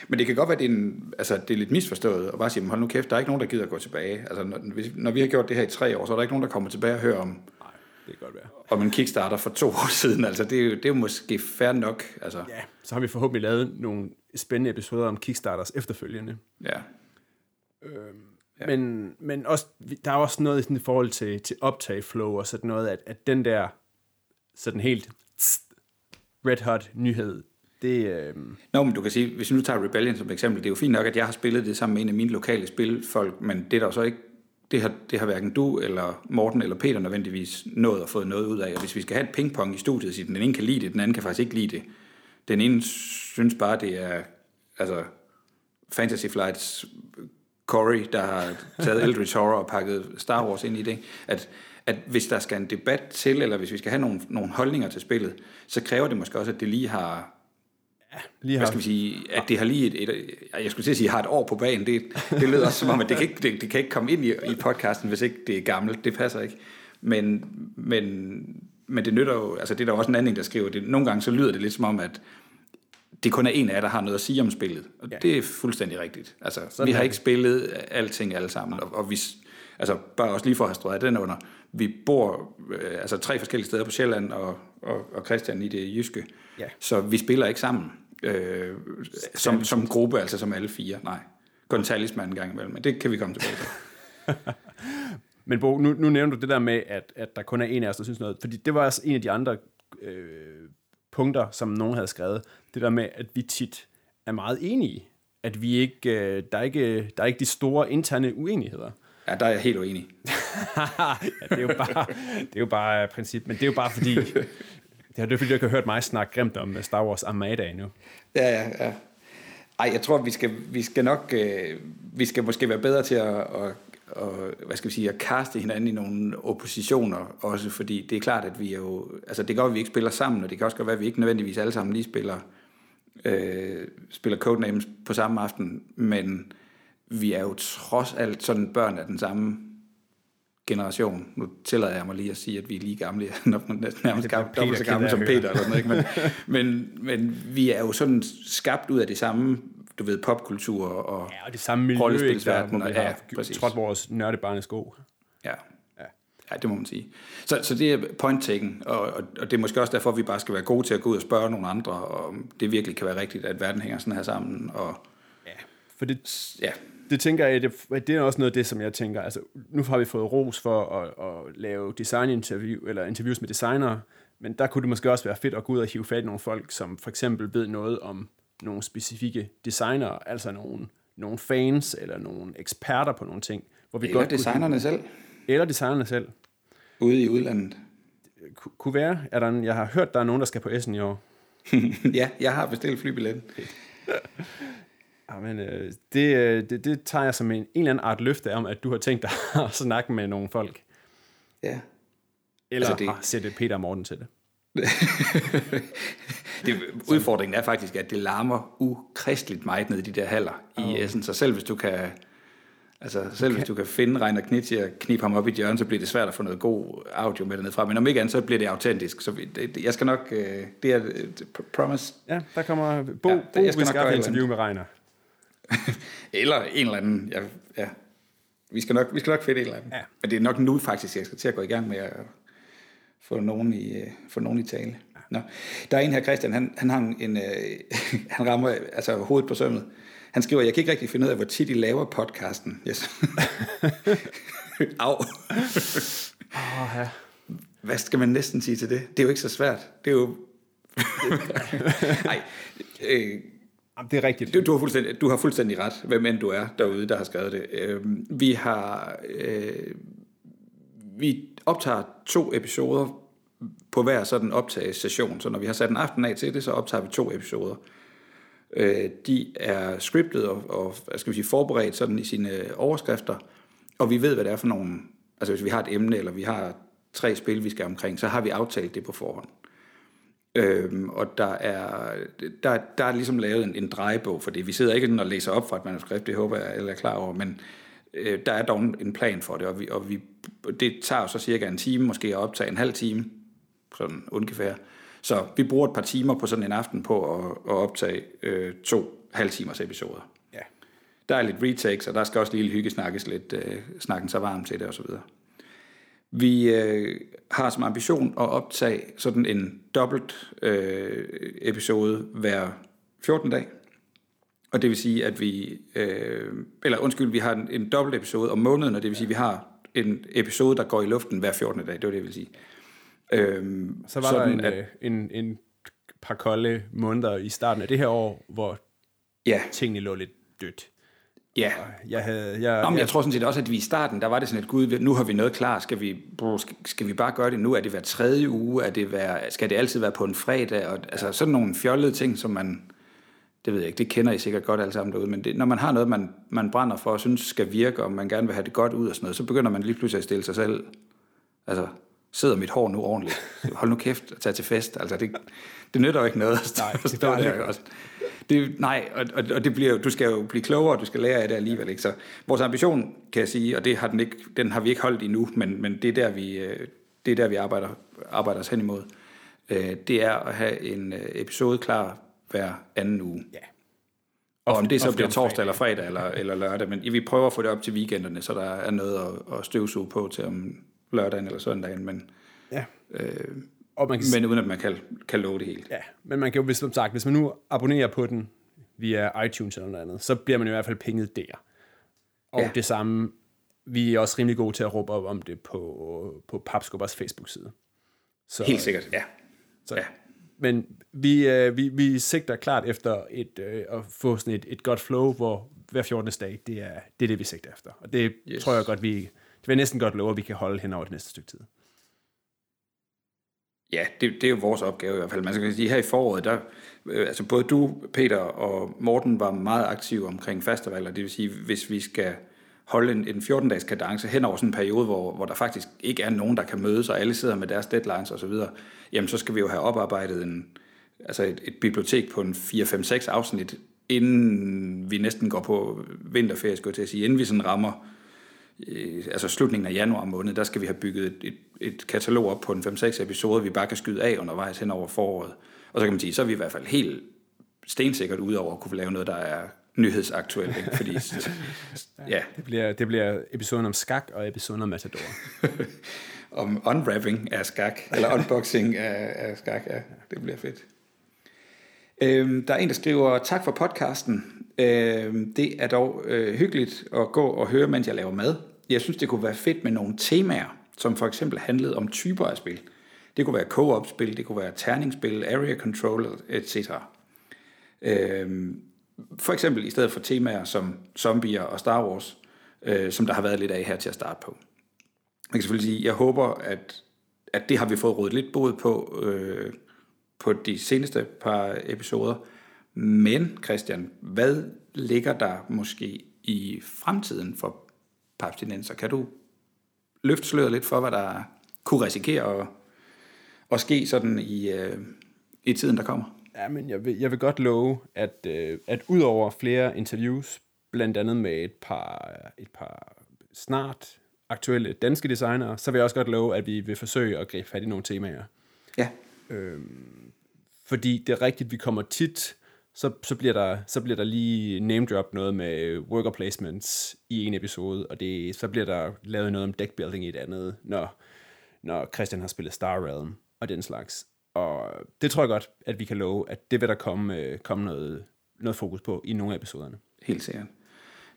men det kan godt være, at det er, en, altså, det er lidt misforstået, og bare sige, hold nu kæft, der er ikke nogen, der gider at gå tilbage. Altså, når, når vi har gjort det her i tre år, så er der ikke nogen, der kommer tilbage og hører om, Nej, det kan godt være. om en kickstarter for to år (laughs) siden. Altså, det er jo, det er jo måske fair nok. Altså. Ja, så har vi forhåbentlig lavet nogle spændende episoder om kickstarters efterfølgende. Ja. Øhm, ja. Men, men også, der er også noget sådan, i forhold til, til optag-flow og sådan noget, at, at den der sådan helt red hot nyhed, det, øh... Nå, men du kan sige, hvis vi nu tager Rebellion som eksempel, det er jo fint nok, at jeg har spillet det sammen med en af mine lokale spilfolk, men det er der så ikke, det har, det har hverken du eller Morten eller Peter nødvendigvis nået at få noget ud af. Og hvis vi skal have et pingpong i studiet, så den ene kan lide det, den anden kan faktisk ikke lide det. Den ene synes bare, det er altså Fantasy Flights Corey, der har taget Eldritch Horror og pakket Star Wars ind i det, at, at hvis der skal en debat til, eller hvis vi skal have nogle, nogle holdninger til spillet, så kræver det måske også, at det lige har Ja, lige Hvad skal vi sige, at det har lige et, et, jeg skulle til at sige, har et år på banen, det, det lyder også som om, at det kan ikke, det, det kan ikke komme ind i, i podcasten, hvis ikke det er gammelt, det passer ikke. Men, men, men det nytter jo, altså det er der også en anden, der skriver, det, nogle gange så lyder det lidt som om, at det kun er en af jer, der har noget at sige om spillet. Og ja. det er fuldstændig rigtigt. Altså, Sådan vi har ikke spillet alting alle sammen, og, og vi, altså bare også lige for at have strøget den under, vi bor øh, altså tre forskellige steder på Sjælland, og, og, og Christian i det jyske, ja. så vi spiller ikke sammen øh, som, som gruppe, altså som alle fire, nej. Kun talisman en gang imellem, men det kan vi komme tilbage til. (laughs) men Bo, nu, nu nævner du det der med, at, at der kun er en af os, der synes noget, fordi det var også en af de andre øh, punkter, som nogen havde skrevet, det der med, at vi tit er meget enige, at vi ikke, øh, der, er ikke, der er ikke de store interne uenigheder. Ja, der er jeg helt uenig. (laughs) ja, det er jo bare, det er jo bare princip, men det er jo bare fordi, (laughs) det er det, fordi, du ikke har hørt mig snakke grimt om Star Wars Armada endnu. Ja, ja, ja. Ej, jeg tror, vi skal, vi skal nok, øh, vi skal måske være bedre til at, at, at, hvad skal vi sige, at kaste hinanden i nogle oppositioner også, fordi det er klart, at vi er jo, altså det gør, at vi ikke spiller sammen, og det kan også godt være, at vi ikke nødvendigvis alle sammen lige spiller, øh, spiller Codenames på samme aften, men vi er jo trods alt sådan børn af den samme generation. Nu tillader jeg mig lige at sige, at vi er lige gamle, nærmest dobbelt så gamle som Peter. Eller sådan, ikke? Men, men, men vi er jo sådan skabt ud af det samme du ved, popkultur og, ja, og det samme miljø, rollespilsverden. Og, ja, trådt vores nørdebarne sko. Ja. ja. Ja, det må man sige. Så, så det er point taken, og, og, og det er måske også derfor, at vi bare skal være gode til at gå ud og spørge nogle andre, om det virkelig kan være rigtigt, at verden hænger sådan her sammen. Og, ja, for det, ja det tænker jeg, det, det er også noget af det, som jeg tænker, altså nu har vi fået ros for at, at lave designinterview, eller interviews med designere, men der kunne det måske også være fedt at gå ud og hive fat i nogle folk, som for eksempel ved noget om nogle specifikke designer, altså nogle, nogle fans eller nogle eksperter på nogle ting. Hvor vi eller godt designerne kunne, selv. Eller designerne selv. Ude i udlandet. Ku, kunne være. Er der en, jeg har hørt, der er nogen, der skal på Essen i år. (laughs) ja, jeg har bestilt flybilletten. (laughs) Jamen, øh, det, øh, det, det tager jeg som en, en eller anden art løfte om, at du har tænkt dig (laughs) at snakke med nogle folk. Ja. Eller altså det... har sætte Peter og Morten til det. Det, udfordringen er faktisk, at det larmer ukristeligt meget ned i de der haller oh. i Essen, så selv hvis du kan, altså selv okay. hvis du kan finde Reiner Knitsch og knibe ham op i hjørnet, så bliver det svært at få noget god audio med dernede fra, men om ikke andet, så bliver det autentisk, så det, jeg skal nok, øh, det er promise. Ja, der kommer Bo, ja, Bo jeg skal vi skal interview med Reiner. (laughs) eller en eller anden, ja, ja. Vi skal nok, vi skal nok finde en eller anden. Ja. Men det er nok nu faktisk, jeg skal til at gå i gang med at få nogen i, øh, få nogen i tale. Nå. Der er en her, Christian, han, han, har en, øh, (laughs) han rammer altså hovedet på sømmet. Han skriver, jeg kan ikke rigtig finde ud af, hvor tit I laver podcasten. Yes. (laughs) Au. Oh, ja. Hvad skal man næsten sige til det? Det er jo ikke så svært. Det er jo... (laughs) Nej. Øh, det er rigtigt. Du, du, har fuldstændig, du har fuldstændig ret, hvem end du er derude, der har skrevet det. Øh, vi har... Øh, vi optager to episoder på hver sådan optagssession. Så når vi har sat en aften af til det, så optager vi to episoder. Øh, de er scriptet og, og hvad skal vi sige, forberedt sådan i sine overskrifter, og vi ved, hvad det er for nogle... Altså hvis vi har et emne, eller vi har tre spil, vi skal omkring, så har vi aftalt det på forhånd. Øhm, og der er, der, der er ligesom lavet en, en drejebog for det. Vi sidder ikke og læser op fra et manuskript, det håber jeg, eller er klar over, men øh, der er dog en plan for det, og, vi, og vi, det tager jo så cirka en time, måske at optage en halv time, sådan ungefær. Så vi bruger et par timer på sådan en aften på at, at optage øh, to halvtimers episoder. Ja. Der er lidt retakes, og der skal også lige hygge snakkes lidt, øh, snakken så varmt til det osv. Vi øh, har som ambition at optage sådan en dobbelt øh, episode hver 14 dag. Og det vil sige, at vi, øh, eller undskyld, vi har en, en dobbelt episode om måneden, og det vil sige, at vi har en episode, der går i luften hver 14. dag, det var det, jeg vil sige. Øhm, så var sådan, der en, at, en, en par kolde måneder i starten af det her år, hvor ja. tingene lå lidt dødt. Ja. Jeg, havde, jeg, Nå, men jeg, jeg tror sådan set også, at vi i starten, der var det sådan et, gud, nu har vi noget klar, skal vi, skal, skal vi bare gøre det nu? Er det hver tredje uge? Er det hver, skal det altid være på en fredag? Og, altså sådan nogle fjollede ting, som man, det ved jeg ikke, det kender I sikkert godt alle sammen derude, men det, når man har noget, man, man brænder for og synes skal virke, og man gerne vil have det godt ud og sådan noget, så begynder man lige pludselig at stille sig selv, altså sidder mit hår nu ordentligt? Hold nu kæft og tag til fest. Altså, det, det nytter jo ikke noget. Nej, det gør det også. Det, nej, og, og, og det bliver, du skal jo blive klogere, du skal lære af det alligevel. Ikke? Så vores ambition, kan jeg sige, og det har den, ikke, den har vi ikke holdt endnu, men, men det er der, vi, øh, det er der, vi arbejder, arbejder os hen imod. Øh, det er at have en øh, episode klar hver anden uge. Ja. Og om det så bliver torsdag eller fredag eller, eller lørdag, men vi prøver at få det op til weekenderne, så der er noget at, at støvsuge på til om lørdagen eller søndagen, men, ja. øh, og man kan, men uden at man kan, kan love det helt. Ja, men man kan jo, hvis, som sagt, hvis man nu abonnerer på den via iTunes eller noget andet, så bliver man i hvert fald penget der. Og ja. det samme, vi er også rimelig gode til at råbe op om det på, på Papskubbers Facebook-side. Så, Helt sikkert, ja. Så, ja. Men vi, øh, vi, vi sigter klart efter et, øh, at få sådan et, et godt flow, hvor hver 14. dag, det er, det er det, vi sigter efter. Og det yes. tror jeg godt, vi, vil jeg næsten godt love, at vi kan holde hen over det næste stykke tid. Ja, det, det er jo vores opgave i hvert fald. Man skal sige, her i foråret, der, øh, altså både du, Peter og Morten var meget aktive omkring festivaler. Det vil sige, hvis vi skal holde en, en 14-dages kadence hen over sådan en periode, hvor, hvor der faktisk ikke er nogen, der kan mødes, og alle sidder med deres deadlines osv., jamen så skal vi jo have oparbejdet en, altså et, et bibliotek på en 4-5-6 afsnit, inden vi næsten går på vinterferie, skulle jeg til at sige, inden vi sådan rammer øh, altså slutningen af januar måned, der skal vi have bygget et, et, et katalog op på en 5-6 episoder, vi bare kan skyde af undervejs hen over foråret. Og så kan man sige, så er vi i hvert fald helt stensikkert ud over at kunne lave noget, der er nyhedsaktuelt. Ikke? Fordi, (laughs) ja. det, bliver, det bliver episoden om skak og episoden om Matador. (laughs) om unwrapping af skak, eller unboxing af, af skak, ja, det bliver fedt. Øhm, der er en, der skriver, tak for podcasten. Øh, det er dog øh, hyggeligt at gå og høre, mens jeg laver mad. Jeg synes, det kunne være fedt med nogle temaer, som for eksempel handlede om typer af spil. Det kunne være co-op-spil, det kunne være terningsspil, area control, etc. Øh, for eksempel i stedet for temaer som zombier og Star Wars, øh, som der har været lidt af her til at starte på. Jeg kan selvfølgelig sige, jeg håber, at, at det har vi fået rådet lidt bod på øh, på de seneste par episoder. Men Christian, hvad ligger der måske i fremtiden for papstinenser? Kan du løfte sløret lidt for, hvad der kunne risikere at, at ske sådan i, øh, i tiden, der kommer? Ja, men jeg vil, jeg vil godt love, at, øh, at ud over flere interviews, blandt andet med et par, et par snart aktuelle danske designere, så vil jeg også godt love, at vi vil forsøge at gribe fat i nogle temaer. Ja. Øhm, fordi det er rigtigt, vi kommer tit, så, så, bliver, der, så bliver der lige name drop noget med worker placements i en episode, og det, så bliver der lavet noget om deck building i et andet, når, når Christian har spillet Star Realm og den slags. Og det tror jeg godt, at vi kan love, at det vil der komme, øh, komme noget, noget fokus på i nogle af episoderne. Helt sikkert.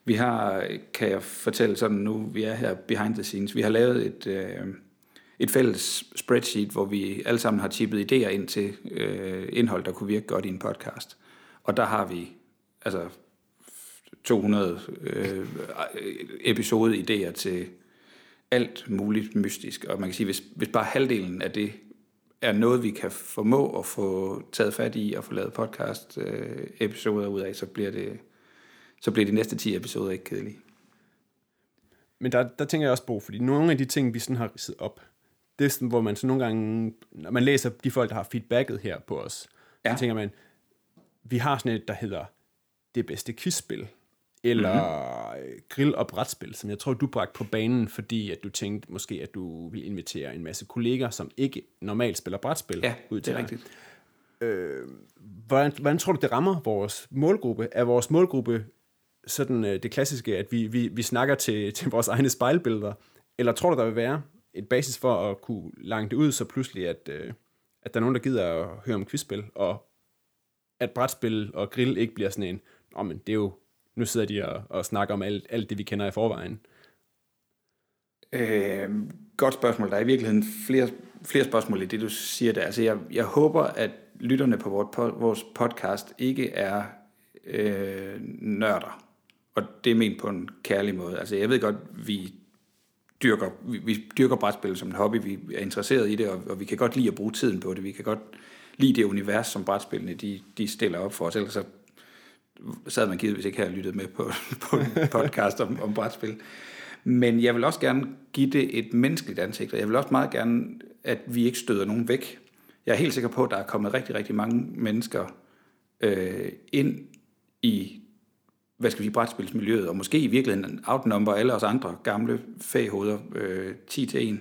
Vi har, kan jeg fortælle sådan nu, vi er her behind the scenes, vi har lavet et, øh, et fælles spreadsheet, hvor vi alle sammen har tippet idéer ind til øh, indhold, der kunne virke godt i en podcast. Og der har vi altså 200 øh, episode idéer til alt muligt mystisk. Og man kan sige, hvis, hvis bare halvdelen af det er noget, vi kan formå at få taget fat i og få lavet podcast øh, episoder ud af, så bliver det så bliver de næste 10 episoder ikke kedelige. Men der, der tænker jeg også på, fordi nogle af de ting, vi sådan har ridset op, det er sådan, hvor man så nogle gange, når man læser de folk, der har feedbacket her på os, ja. så tænker man, vi har sådan et, der hedder det bedste quizspil, eller mm-hmm. grill- og brætspil, som jeg tror, du bragte på banen, fordi at du tænkte måske, at du vil invitere en masse kolleger, som ikke normalt spiller brætspil, ja, ud til det er rigtigt. Øh, hvordan, hvordan tror du, det rammer vores målgruppe? Er vores målgruppe sådan øh, det klassiske, at vi, vi, vi snakker til, (laughs) til vores egne spejlbilleder? Eller tror du, der vil være et basis for at kunne lange det ud, så pludselig, at, øh, at der er nogen, der gider at høre om quizspil, og at brætspil og grill ikke bliver sådan en, oh, men det er jo, nu sidder de og, og snakker om alt, alt det, vi kender i forvejen. Øh, godt spørgsmål. Der er i virkeligheden flere, flere spørgsmål i det, du siger der. Altså, jeg, jeg håber, at lytterne på vores, vores podcast ikke er øh, nørder. Og det er ment på en kærlig måde. Altså, jeg ved godt, vi dyrker, vi, vi dyrker brætspil som en hobby, vi er interesseret i det, og, og vi kan godt lide at bruge tiden på det. Vi kan godt lide det univers, som brætspillene de, de stiller op for os. Ellers så sad man givetvis ikke her og lyttet med på, (laughs) på en podcast om, om brætspil. Men jeg vil også gerne give det et menneskeligt ansigt, og jeg vil også meget gerne, at vi ikke støder nogen væk. Jeg er helt sikker på, at der er kommet rigtig, rigtig mange mennesker øh, ind i hvad skal vi sige, brætspilsmiljøet, og måske i virkeligheden outnumber alle os andre gamle faghoveder øh, 10 til 1,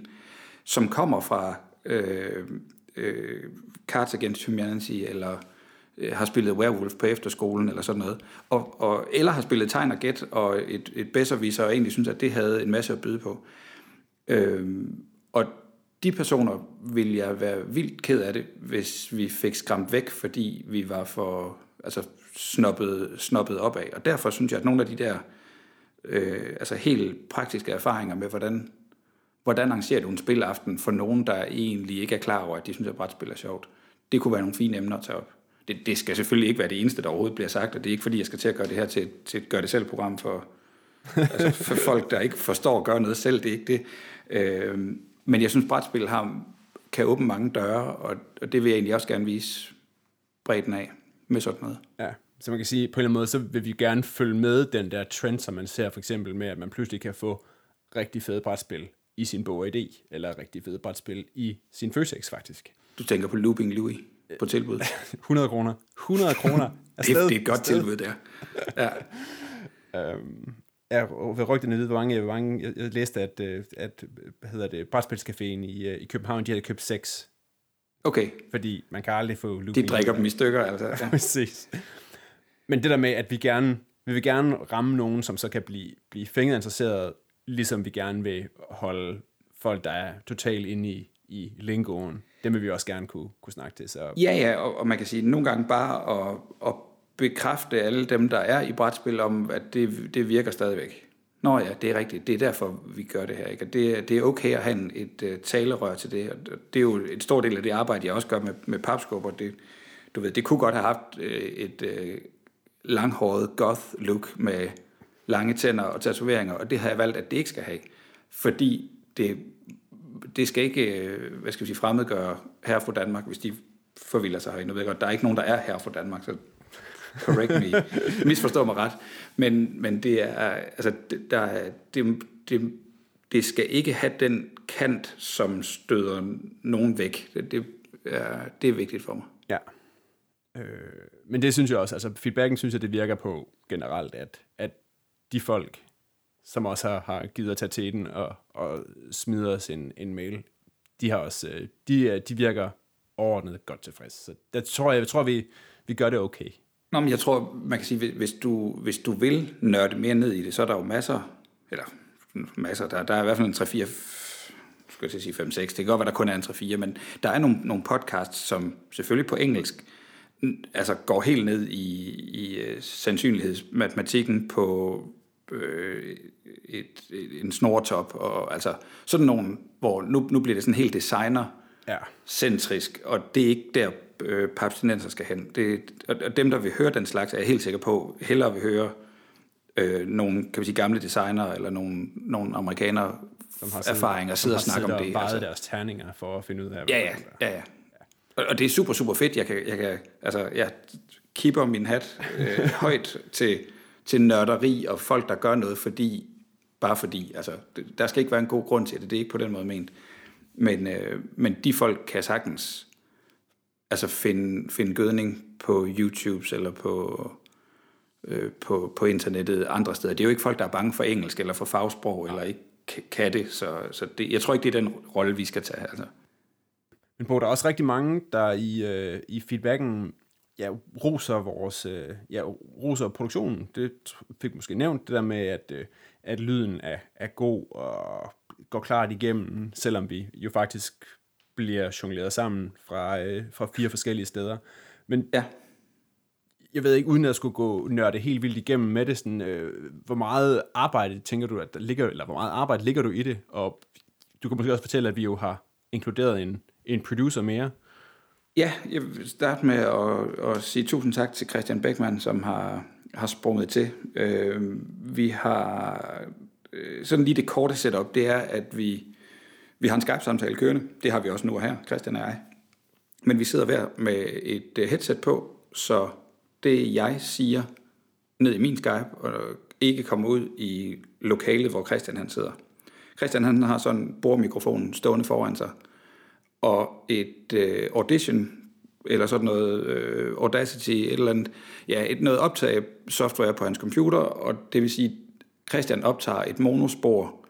som kommer fra øh, øh, Cards Against Humanity, eller øh, har spillet Werewolf på efterskolen, eller sådan noget, og, og, eller har spillet Tegn og Gæt, og et, et bedserviser, og egentlig synes, at det havde en masse at byde på. Øh, og de personer vil jeg være vildt ked af det, hvis vi fik skræmt væk, fordi vi var for altså snoppet, snoppet op af. Og derfor synes jeg, at nogle af de der øh, altså helt praktiske erfaringer med, hvordan, hvordan arrangerer du en spilaften for nogen, der egentlig ikke er klar over, at de synes, at brætspil er sjovt, det kunne være nogle fine emner at tage op. Det, det skal selvfølgelig ikke være det eneste, der overhovedet bliver sagt, og det er ikke fordi, jeg skal til at gøre det her til, til et gør-det-selv-program for, altså for (laughs) folk, der ikke forstår at gøre noget selv. Det er ikke det. Øh, men jeg synes, brætspil har, kan åbne mange døre, og, og det vil jeg egentlig også gerne vise bredden af med sådan noget. Ja, så man kan sige, på en eller anden måde, så vil vi gerne følge med den der trend, som man ser for eksempel med, at man pludselig kan få rigtig fede brætspil i sin bog ID, eller rigtig fede brætspil i sin Føtex faktisk. Du tænker på Looping Louis på tilbud? (laughs) 100 kroner. 100 kroner. (laughs) det, det er et godt tilbud der. Ja. øhm, jeg vil rygtene vide, hvor mange, hvor mange jeg, jeg læste, at, øh, at hvad hedder det, Brætspilscaféen i, øh, i København, de havde købt seks Okay. Fordi man kan aldrig få looping. De drikker dem i stykker, altså. (laughs) Ja. Præcis. Men det der med, at vi gerne, vi vil gerne ramme nogen, som så kan blive, blive fænget interesseret, ligesom vi gerne vil holde folk, der er totalt inde i, i lingoen, dem vil vi også gerne kunne, kunne snakke til. Så. Ja, ja, og, og man kan sige, nogle gange bare at, at bekræfte alle dem, der er i brætspil, om at det, det virker stadigvæk. Nå ja, det er rigtigt. Det er derfor, vi gør det her. Ikke? Og det, det er okay at have en, et uh, talerør til det. Og det er jo en stor del af det arbejde, jeg også gør med, med papskubber. Det, du ved, det kunne godt have haft uh, et uh, langhåret goth-look med lange tænder og tatoveringer, og det har jeg valgt, at det ikke skal have. Fordi det, det skal ikke, hvad skal vi sige, fremmedgøre her fra Danmark, hvis de forvilder sig herinde. Jeg ved godt, der er ikke nogen, der er her fra Danmark, så correct me, (laughs) misforstår mig ret. Men, men det er, altså, der, det, det, det skal ikke have den kant, som støder nogen væk. Det, det, er, det er vigtigt for mig. Ja. Øh, men det synes jeg også, altså feedbacken synes jeg, det virker på generelt, at, at de folk, som også har, har givet at tage til den og, og smider os en, en mail, de har også, øh, de, øh, de virker overordnet godt tilfreds. Så der tror jeg, jeg tror, vi, vi gør det okay. Nå, men jeg tror, man kan sige, hvis du, hvis du vil nørde mere ned i det, så er der jo masser, eller masser, der, der er i hvert fald en 3-4, skal jeg sige 5-6, det kan godt være, der kun er en 3-4, men der er nogle, nogle podcasts, som selvfølgelig på engelsk, altså går helt ned i, i øh, sandsynlighedsmatematikken på øh, et, et, en snortop, og altså sådan nogle, hvor nu, nu bliver det sådan helt designer ja. centrisk, og det er ikke der, øh, papstinenser skal hen. Det, og dem, der vil høre den slags, er jeg helt sikker på, hellere vil høre øh, nogle kan vi sige, gamle designer eller nogle, nogle amerikanere som har erfaringer og sidder og snakker om det. Som altså. deres terninger for at finde ud af, ja, ja, ja, ja. Og, og det er super, super fedt. Jeg kan, jeg kan altså, jeg kipper min hat øh, (laughs) højt til, til nørderi og folk, der gør noget, fordi, bare fordi. Altså, der skal ikke være en god grund til det. Det er ikke på den måde ment. Men, øh, men de folk kan sagtens altså finde, finde gødning på YouTube eller på, øh, på, på internettet andre steder. Det er jo ikke folk, der er bange for engelsk eller for fagsprog eller ikke kan det, så, så det, jeg tror ikke, det er den rolle, vi skal tage. Altså. Men på, der er også rigtig mange, der i, øh, i feedbacken ja, roser vores øh, ja, roser produktionen. Det fik måske nævnt, det der med, at, øh, at lyden er, er god og går klart igennem, selvom vi jo faktisk bliver jongleret sammen fra, øh, fra fire forskellige steder. Men ja. jeg ved ikke, uden at skulle gå nørde helt vildt igennem med det, sådan, øh, hvor meget arbejde tænker du, at der ligger, eller hvor meget arbejde ligger du i det? Og du kan måske også fortælle, at vi jo har inkluderet en, en producer mere. Ja, jeg vil starte med at, at sige tusind tak til Christian Beckmann, som har, har sprunget til. Øh, vi har øh, sådan lige det korte setup, det er, at vi vi har en Skype-samtale kørende. Det har vi også nu her, Christian og jeg. Men vi sidder hver med et øh, headset på, så det jeg siger ned i min Skype, og ikke kommer ud i lokalet, hvor Christian han sidder. Christian han har sådan en bordmikrofon stående foran sig, og et øh, audition, eller sådan noget øh, Audacity, et eller andet, ja, et noget optag software på hans computer, og det vil sige, Christian optager et monospor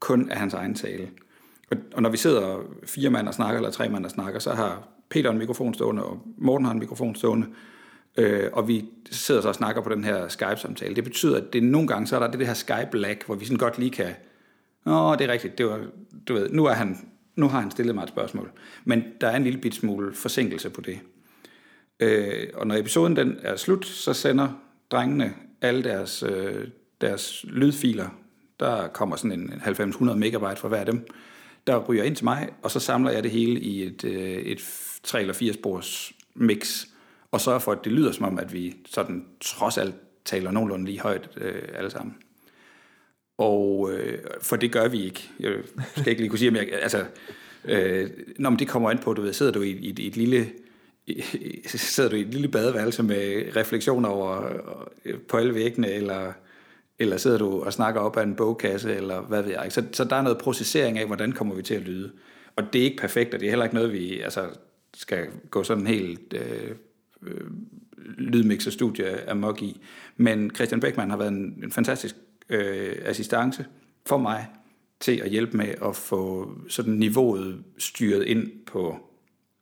kun af hans egen tale. Og og når vi sidder fire mand og snakker, eller tre mand og snakker, så har Peter en mikrofon stående, og Morten har en mikrofon stående, øh, og vi sidder så og snakker på den her Skype-samtale. Det betyder, at det nogle gange, så er der det, det her Skype-lag, hvor vi sådan godt lige kan, åh, det er rigtigt, det var, du ved, nu, er han, nu har han stillet mig et spørgsmål. Men der er en lille bit smule forsinkelse på det. Øh, og når episoden den er slut, så sender drengene alle deres, øh, deres lydfiler. Der kommer sådan en 90-100 megabyte fra hver af dem der ryger ind til mig, og så samler jeg det hele i et, øh, et 3 eller 4 spors mix, og sørger for, at det lyder som om, at vi sådan trods alt taler nogenlunde lige højt øh, alle sammen. Og øh, for det gør vi ikke. Jeg skal ikke lige kunne sige, om jeg... Altså, øh, når det kommer ind på, du ved, sidder du i, i, i et lille sidder du i et lille badeværelse med refleksioner over, øh, på alle væggene, eller eller sidder du og snakker op af en bogkasse, eller hvad ved jeg. Så, så der er noget processering af, hvordan kommer vi til at lyde. Og det er ikke perfekt, og det er heller ikke noget, vi altså, skal gå sådan helt øh, øh, lydmixer-studie amok i. Men Christian Beckmann har været en, en fantastisk øh, assistance for mig til at hjælpe med at få sådan niveauet styret ind på,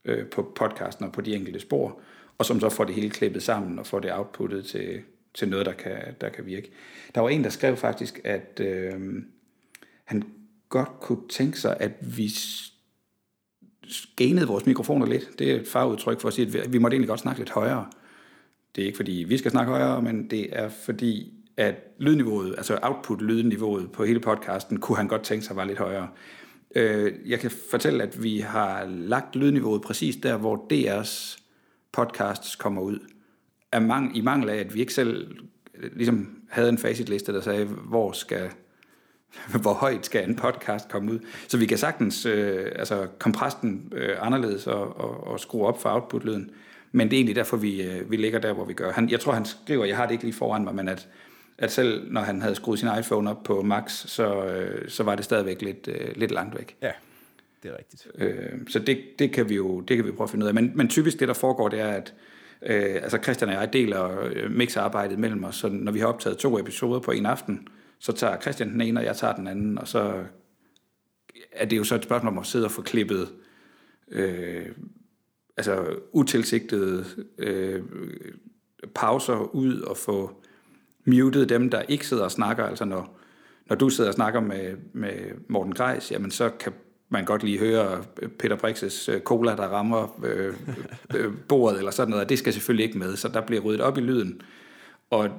øh, på podcasten og på de enkelte spor, og som så får det hele klippet sammen og får det outputtet til, til noget, der kan, der kan virke. Der var en, der skrev faktisk, at øh, han godt kunne tænke sig, at vi genede vores mikrofoner lidt. Det er et fagudtryk for at sige, at vi måtte egentlig godt snakke lidt højere. Det er ikke fordi, vi skal snakke højere, men det er fordi, at lydniveauet, altså output-lydniveauet på hele podcasten, kunne han godt tænke sig var lidt højere. Øh, jeg kan fortælle, at vi har lagt lydniveauet præcis der, hvor DR's podcasts kommer ud. Er mang, I mangel af, at vi ikke selv øh, ligesom havde en facitliste, der sagde, hvor skal (laughs) hvor højt skal en podcast komme ud. Så vi kan sagtens øh, altså kompressen øh, anderledes og, og, og skrue op for output-lyden. Men det er egentlig derfor, vi, øh, vi ligger der, hvor vi gør. Han, jeg tror, han skriver, jeg har det ikke lige foran mig, men at, at selv når han havde skruet sin iPhone op på max, så, øh, så var det stadigvæk lidt, øh, lidt langt væk. Ja, det er rigtigt. Øh, så det, det, kan vi jo det kan vi prøve at finde ud af. Men, men typisk det, der foregår, det er, at øh, altså Christian og jeg deler øh, mixarbejdet mellem os, så når vi har optaget to episoder på en aften, så tager Christian den ene, og jeg tager den anden, og så er det jo så et spørgsmål om at sidde og få klippet øh, altså utilsigtede øh, pauser ud og få muted dem, der ikke sidder og snakker. Altså når, når du sidder og snakker med, med Morten Greis, jamen så kan man godt lige høre øh, Peter Brixes øh, cola, der rammer øh, øh, bordet eller sådan noget, og det skal selvfølgelig ikke med, så der bliver ryddet op i lyden. Og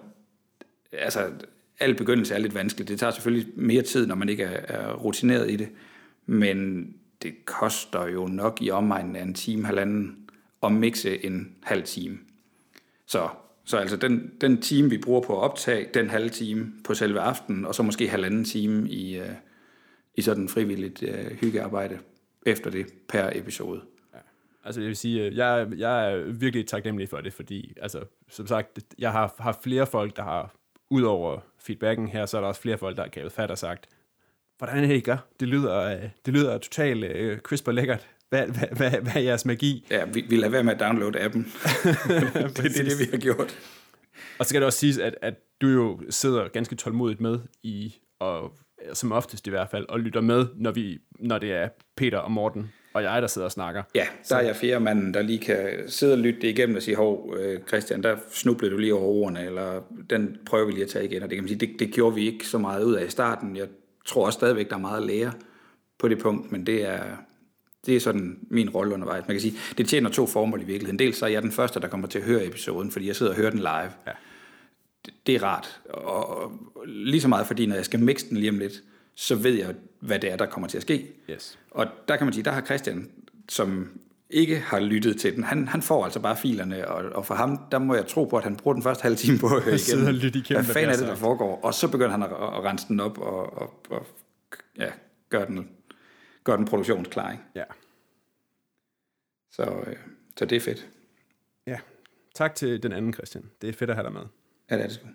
altså, al begyndelse er lidt vanskeligt. Det tager selvfølgelig mere tid, når man ikke er, er rutineret i det, men det koster jo nok i omegnen af en time, halvanden, at mixe en halv time. Så, så altså den, den time, vi bruger på at optage, den halve time på selve aftenen, og så måske halvanden time i, øh, i sådan frivilligt øh, hyggearbejde efter det per episode. Ja. Altså jeg vil sige, øh, jeg, jeg er virkelig taknemmelig for det, fordi altså, som sagt, jeg har haft flere folk, der har, ud over feedbacken her, så er der også flere folk, der har gavet fat og sagt, hvordan er det, I gør? Det lyder, øh, det lyder totalt øh, crisp og lækkert. Hvad, hvad, hvad, hvad er jeres magi? Ja, vi, vi lader være med at downloade appen. det, (laughs) det er det, vi har gjort. Og så skal det også siges, at, at du jo sidder ganske tålmodigt med i, og som oftest i hvert fald, og lytter med, når, vi, når det er Peter og Morten og jeg, der sidder og snakker. Ja, der er jeg fjerde manden, der lige kan sidde og lytte det igennem og sige, hov, øh, Christian, der snublede du lige over ordene, eller den prøver vi lige at tage igen. Og det kan man sige, det, det gjorde vi ikke så meget ud af i starten. Jeg tror også stadigvæk, der er meget at lære på det punkt, men det er, det er sådan min rolle undervejs. Man kan sige, det tjener to formål i virkeligheden. Dels så er jeg den første, der kommer til at høre episoden, fordi jeg sidder og hører den live. Ja. Det, det er rart. Og, og lige så meget, fordi når jeg skal mixe den lige om lidt, så ved jeg, hvad det er, der kommer til at ske. Yes. Og der kan man sige, der har Christian, som ikke har lyttet til den, han, han får altså bare filerne, og, og for ham, der må jeg tro på, at han bruger den første halve time på at høre (laughs) igen. Lytte igennem hvad fanden er det, der foregår? Og så begynder han at, at rense den op og, og, og ja, gøre den gør den produktionsklar. Ikke? Ja. Så, øh, så det er fedt. Ja. Tak til den anden, Christian. Det er fedt at have dig med. Ja, det er det sgu.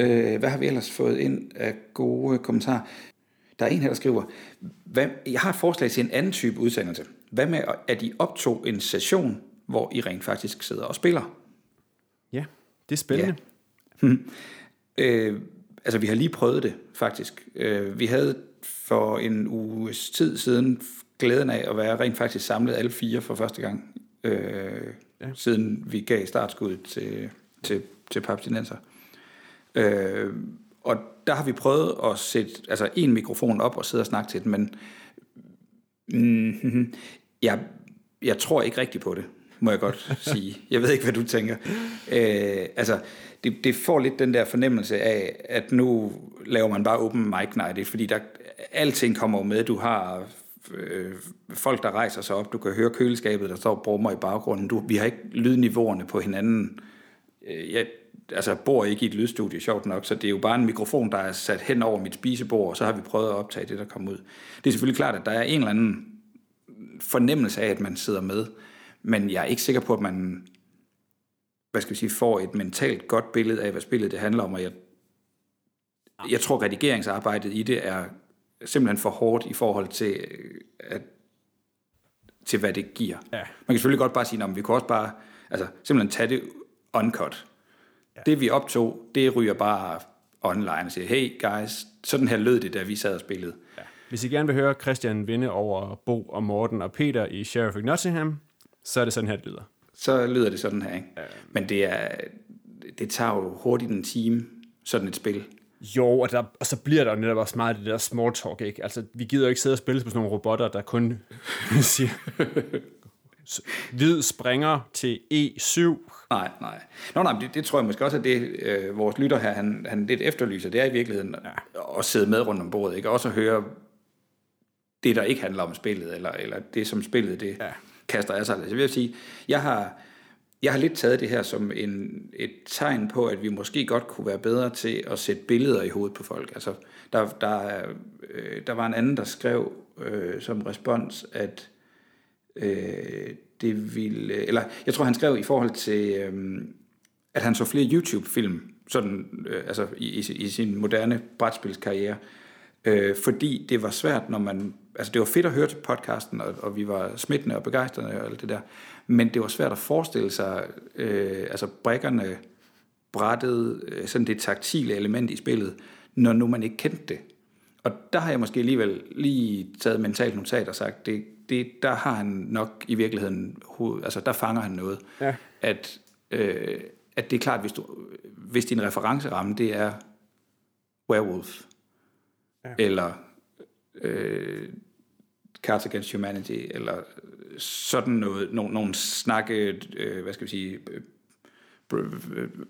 Øh, hvad har vi ellers fået ind af gode kommentarer? Der er en her, der skriver, hvad, jeg har et forslag til en anden type udsendelse. Hvad med, at I optog en session, hvor I rent faktisk sidder og spiller? Ja, det er spændende. Ja. (laughs) øh, altså, vi har lige prøvet det, faktisk. Øh, vi havde for en uges tid siden glæden af at være rent faktisk samlet alle fire for første gang, øh, ja. siden vi gav startskud til, til, til Papstinenser. Øh, og der har vi prøvet at sætte altså en mikrofon op og sidde og snakke til den, men mm, jeg, jeg tror ikke rigtigt på det, må jeg godt (laughs) sige. Jeg ved ikke, hvad du tænker. Øh, altså, det, det får lidt den der fornemmelse af, at nu laver man bare open mic night, fordi der, alting kommer med. Du har øh, folk, der rejser sig op. Du kan høre køleskabet, der står brummer i baggrunden. Du, vi har ikke lydniveauerne på hinanden. Øh, jeg altså, bor ikke i et lydstudie, sjovt nok, så det er jo bare en mikrofon, der er sat hen over mit spisebord, og så har vi prøvet at optage det, der kommer ud. Det er selvfølgelig klart, at der er en eller anden fornemmelse af, at man sidder med, men jeg er ikke sikker på, at man hvad skal vi sige, får et mentalt godt billede af, hvad spillet det handler om, og jeg, jeg tror, redigeringsarbejdet i det er simpelthen for hårdt i forhold til, at, til hvad det giver. Ja. Man kan selvfølgelig godt bare sige, at vi kan også bare altså, simpelthen tage det uncut. Ja. Det vi optog, det ryger bare online og siger, hey guys, sådan her lød det, da vi sad og spillede. Ja. Hvis I gerne vil høre Christian vinde over Bo og Morten og Peter i Sheriff of Nottingham, så er det sådan her, det lyder. Så lyder det sådan her, ikke? Ja. Men det, er, det tager jo hurtigt en time, sådan et spil. Jo, og, der, og så bliver der jo netop også meget det der small talk, ikke? Altså, vi gider jo ikke sidde og spille på sådan nogle robotter, der kun (laughs) siger... hvid springer til E7. Nej, nej. Nå, nej, det, det tror jeg måske også, at det, øh, vores lytter her, han, han lidt efterlyser, det er i virkeligheden ja. at sidde med rundt om bordet, ikke? Også at høre det, der ikke handler om spillet, eller, eller det, som spillet det ja. kaster af sig. Altså, jeg vil sige, jeg har, jeg har lidt taget det her som en, et tegn på, at vi måske godt kunne være bedre til at sætte billeder i hovedet på folk. Altså, der, der, øh, der var en anden, der skrev øh, som respons, at øh, det ville... Eller jeg tror, han skrev i forhold til, øh, at han så flere YouTube-film, sådan, øh, altså i, i, i sin moderne brætspilskarriere, øh, fordi det var svært, når man... Altså det var fedt at høre til podcasten, og, og vi var smittende og begejstrede og alt det der, men det var svært at forestille sig, øh, altså brækkerne brættet, øh, sådan det taktile element i spillet, når nu man ikke kendte det. Og der har jeg måske alligevel lige taget mentalt notat og sagt, det, det, der har han nok i virkeligheden, hoved, altså der fanger han noget. Ja. At, øh, at det er klart, hvis, du, hvis din referenceramme, det er Werewolf, ja. eller øh, Cards Against Humanity, eller sådan noget, nogle, nogle snakke, øh, hvad skal vi sige, øh,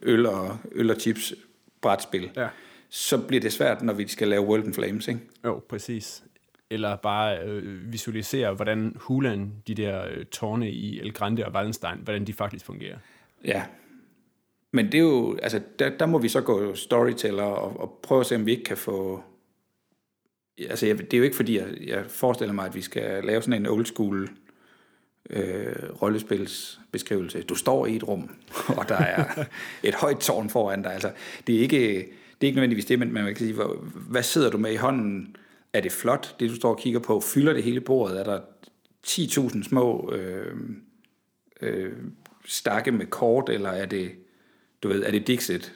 øl og, øl og chips brætspil, Ja. så bliver det svært, når vi skal lave World in Flames, ikke? Jo, præcis. Eller bare øh, visualisere, hvordan Hulan, de der øh, tårne i El Grande og Wallenstein, hvordan de faktisk fungerer. Ja. Men det er jo, altså, der, der må vi så gå storyteller og, og prøve at se, om vi ikke kan få... Altså, jeg, det er jo ikke fordi, jeg, jeg forestiller mig, at vi skal lave sådan en old school øh, rollespilsbeskrivelse. Du står i et rum, og der er et højt tårn foran dig. Altså, det er ikke, det er ikke nødvendigvis det, men man kan sige, hvor, hvad sidder du med i hånden? Er det flot, det du står og kigger på? Fylder det hele bordet? Er der 10.000 små øh, øh, stakke med kort, eller er det, du ved, er det Dixit,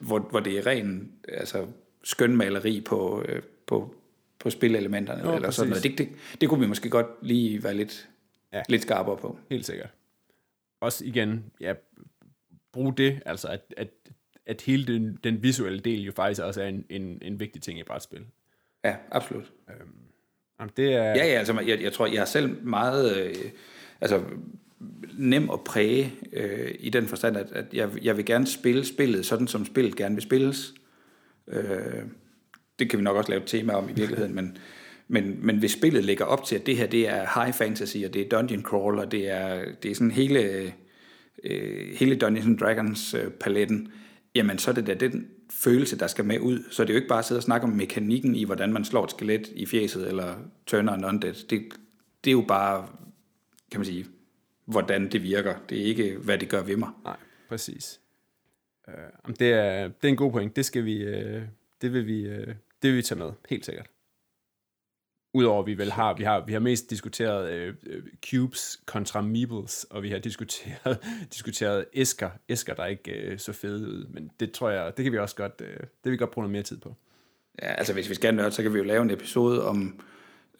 hvor, hvor det er ren altså, skønmaleri på, øh, på, på spilelementerne, Jo, eller sådan noget. Det, det, det kunne vi måske godt lige være lidt, Ja. lidt skarpere på. Helt sikkert. Også igen, ja, brug det, altså at, at, at hele den, den visuelle del jo faktisk også er en, en, en vigtig ting i brætspil. Ja, absolut. Jamen, det er, Ja, ja, altså jeg, jeg tror, jeg er selv meget øh, altså, nem at præge øh, i den forstand, at, at jeg, jeg vil gerne spille spillet sådan, som spillet gerne vil spilles. Øh, det kan vi nok også lave et tema om i virkeligheden, (laughs) men, men, men hvis spillet ligger op til, at det her det er high fantasy, og det er dungeon crawl, og det er, det er sådan hele, øh, hele Dungeons and Dragons øh, paletten, jamen så er det da den følelse, der skal med ud. Så det er jo ikke bare at sidde og snakke om mekanikken i, hvordan man slår et skelet i fjeset, eller turner en undead. Det, det er jo bare, kan man sige, hvordan det virker. Det er ikke, hvad det gør ved mig. Nej, præcis. Uh, det, er, det er en god point. Det skal vi, øh, det vil vi, øh, det vil vi tage med, helt sikkert. Udover at vi vel har, vi har, vi har mest diskuteret uh, cubes kontra meebles, og vi har diskuteret, (laughs) diskuteret æsker, æsker, der ikke uh, så fede ud, men det tror jeg, det kan vi også godt, uh, det vil vi godt bruge noget mere tid på. Ja, altså hvis vi skal nørde, så kan vi jo lave en episode om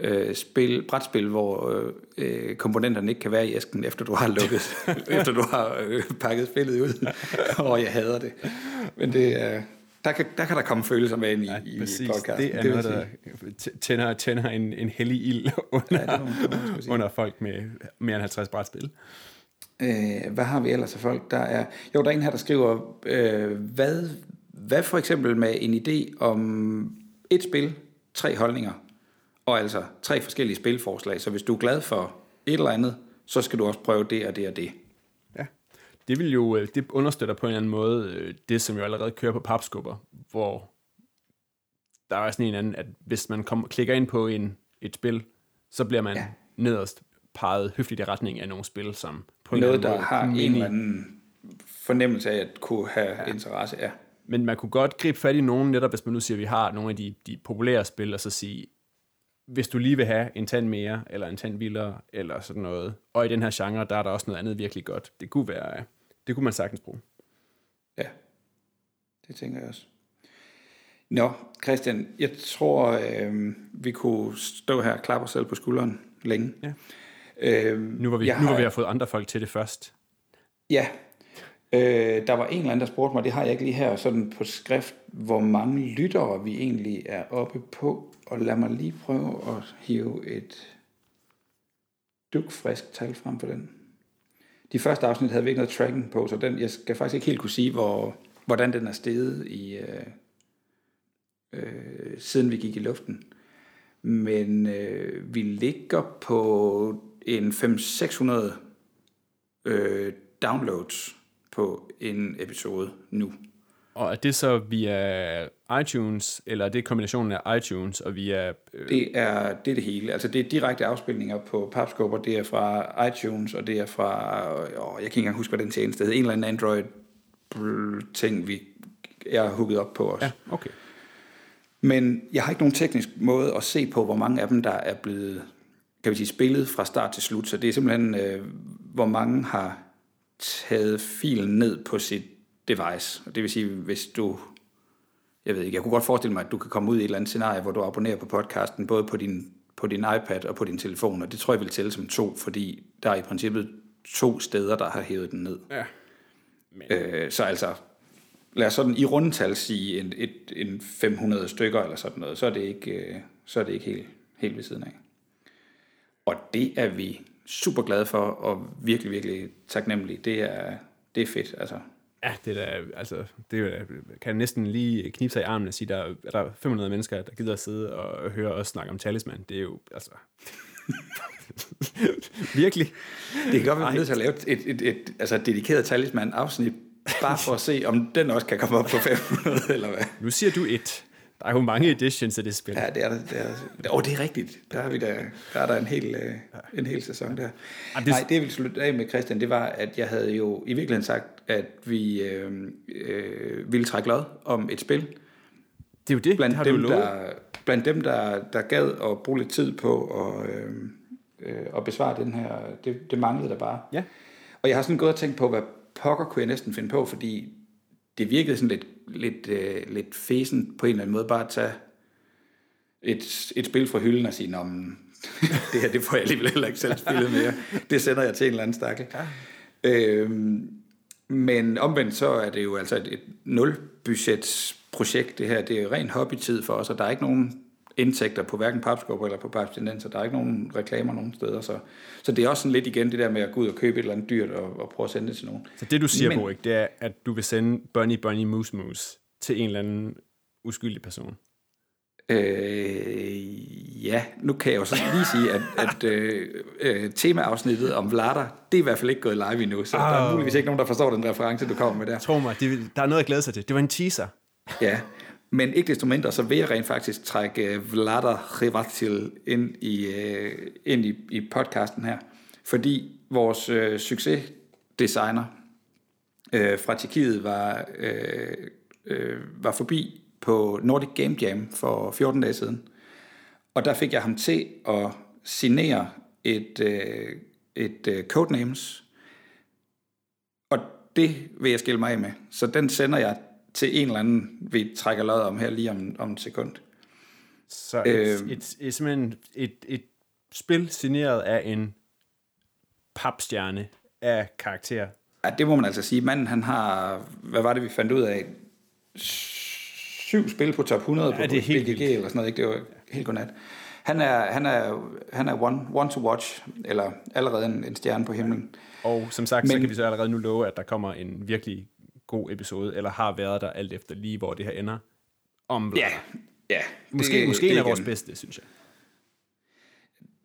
øh, spil, brætspil, hvor øh, øh, komponenterne ikke kan være i æsken, efter du har lukket, (laughs) efter du har øh, pakket spillet ud. og jeg hader det. Men det er... Der kan, der kan der komme følelser med ind i, i podcasten. det er vil noget, der tænder, tænder en, en hellig ild (laughs) under, Ja, det det under folk med mere end 50 brætspil. Øh, hvad har vi ellers af folk? Der er, jo, der er en her, der skriver, øh, hvad, hvad for eksempel med en idé om et spil, tre holdninger, og altså tre forskellige spilforslag. Så hvis du er glad for et eller andet, så skal du også prøve det og det og det. Det vil jo, øh, det understøtter på en eller anden måde øh, det, som jo allerede kører på papskubber, hvor der er sådan en anden, at hvis man kommer, klikker ind på en, et spil, så bliver man ja. Nederst peget høfligt i retning af nogle spil, som på en Noget, eller der måde har en eller anden fornemmelse af at kunne have ja. interesse. Ja. Men man kunne godt gribe fat i nogen, netop hvis man nu siger, at vi har nogle af de, de populære spil, og så sige, hvis du lige vil have en tand mere, eller en tand vildere, eller sådan noget, og i den her genre, der er der også noget andet virkelig godt. Det kunne være, det kunne man sagtens bruge. Ja, det tænker jeg også. Nå, Christian, jeg tror, øh, vi kunne stå her og klappe os selv på skulderen længe. Ja. Øh, Nu var vi, nu var har- vi har fået andre folk til det først. Ja, øh, der var en eller anden, der spurgte mig, det har jeg ikke lige her sådan på skrift, hvor mange lyttere vi egentlig er oppe på. Og lad mig lige prøve at hive et dukfrisk tal frem på den. De første afsnit havde vi ikke noget tracking på, så den, jeg skal faktisk ikke helt kunne sige, hvor, hvordan den er steget i, øh, øh, siden vi gik i luften. Men øh, vi ligger på en 500-600 øh, downloads på en episode nu. Og er det så via iTunes, eller er det kombinationen af iTunes og via... Øh... Det, er, det er det hele. Altså det er direkte afspilninger på Papscope, det er fra iTunes, og det er fra... Åh, jeg kan ikke engang huske, hvad den tjeneste hedder. En eller anden Android-ting, vi er hugget op på os. Ja, okay. Men jeg har ikke nogen teknisk måde at se på, hvor mange af dem, der er blevet kan vi sige, spillet fra start til slut. Så det er simpelthen, øh, hvor mange har taget filen ned på sit device. Det vil sige, hvis du, jeg ved ikke, jeg kunne godt forestille mig, at du kan komme ud i et eller andet scenarie, hvor du abonnerer på podcasten, både på din, på din iPad og på din telefon, og det tror jeg vil tælle som to, fordi der er i princippet to steder, der har hævet den ned. Ja. Men... Øh, så altså, lad os sådan i rundtal sige en, et, en 500 stykker eller sådan noget, så er det ikke, øh, så er det ikke helt, helt ved siden af. Og det er vi super glade for, og virkelig, virkelig taknemmelige. Det er, det er fedt, altså. Ja, det er da, altså, det er, kan næsten lige knibe sig i armen og sige, der er der 500 mennesker, der gider at sidde og høre os snakke om talisman. Det er jo, altså... (laughs) virkelig. Det kan godt være, at vi nødt til at lave et, et, et, et altså et dedikeret talisman-afsnit, bare for at se, om den også kan komme op på 500, eller hvad? Nu siger du et. Der er jo mange editions af det spil. Ja, det er det. det er, oh, det er rigtigt. Der, har vi der, der er der en hel, uh, en hel sæson der. Ja, det... Nej, det jeg ville slutte af med, Christian, det var, at jeg havde jo i virkeligheden sagt, at vi øh, øh, ville trække lod om et spil. Det er jo det, blandt det har dem, du der, Blandt dem, der, der gad at bruge lidt tid på at, øh, øh, at besvare den her, det, det manglede der bare. Ja. Og jeg har sådan gået og tænkt på, hvad pokker kunne jeg næsten finde på, fordi det virkede sådan lidt, lidt, øh, lidt fesen på en eller anden måde, bare at tage et, et spil fra hylden og sige, men, (laughs) det her det får jeg alligevel heller ikke selv spillet mere. Det sender jeg til en eller anden stakkel. Ja. Øhm, men omvendt så er det jo altså et, et nulbudgetsprojekt, det her. Det er jo ren hobbytid for os, og der er ikke nogen indtægter på hverken papskubber eller på papstinenser. Der er ikke nogen reklamer nogen steder. Så, så det er også sådan lidt igen det der med at gå ud og købe et eller andet dyrt og, og prøve at sende det til nogen. Så det du siger, Men, Borik, det er, at du vil sende Bunny Bunny Moose Moose til en eller anden uskyldig person? Øh, ja, nu kan jeg jo så lige sige, at, at øh, øh, temaafsnittet om Vlader, det er i hvert fald ikke gået live endnu, så oh. der er muligvis ikke nogen, der forstår den reference, du kommer med der. Tro mig, det, der er noget at glæde sig til. Det var en teaser. Ja, men ikke desto mindre, så vil jeg rent faktisk trække øh, Vlada Rivatil ind i, øh, ind i, i podcasten her. Fordi vores øh, succesdesigner øh, fra Tjekkiet var, øh, øh, var forbi på Nordic Game Jam for 14 dage siden. Og der fik jeg ham til at signere et, øh, et øh, codenames, og det vil jeg skille mig af med. Så den sender jeg til en eller anden, vi trækker lod om her lige om, om et sekund. Så et, øh, et, et, simpelthen et, et spil signeret af en papstjerne af karakter. Ja, det må man altså sige. Manden, han har, hvad var det, vi fandt ud af? Syv spil på top 100 ja, på det helt BGG eller sådan noget, ikke? Det var helt godnat. Han er, han er, han er one, one to watch, eller allerede en, en stjerne på himlen. Og som sagt, Men, så kan vi så allerede nu love, at der kommer en virkelig god episode, eller har været der alt efter lige, hvor det her ender. Om ja, ja. Måske, det, måske det en af vores bedste, synes jeg.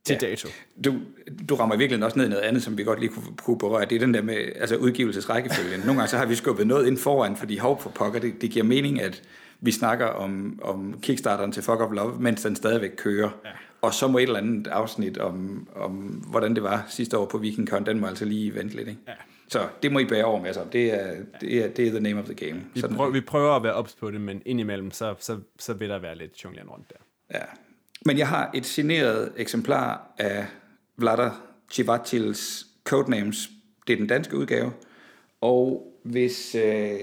Til ja. dato. Du, du rammer virkelig også ned i noget andet, som vi godt lige kunne, kunne berøre. Det er den der med altså udgivelsesrækkefølgen. Nogle gange så har vi skubbet noget ind foran, fordi hov for pokker, det, det giver mening, at vi snakker om, om Kickstarteren til Fuck of Love, mens den stadigvæk kører. Ja. Og så må et eller andet afsnit om, om, hvordan det var sidste år på VikingCon, den må altså lige vente lidt. Ikke? Ja. Så det må I bære over med sig. Det er, det er, det er the name of the game. Vi, Sådan prøver, vi prøver at være ops på det, men indimellem, så, så, så vil der være lidt jongleren rundt der. Ja. Men jeg har et signeret eksemplar af Vlada Chivatils Codenames. Det er den danske udgave. Og hvis, øh,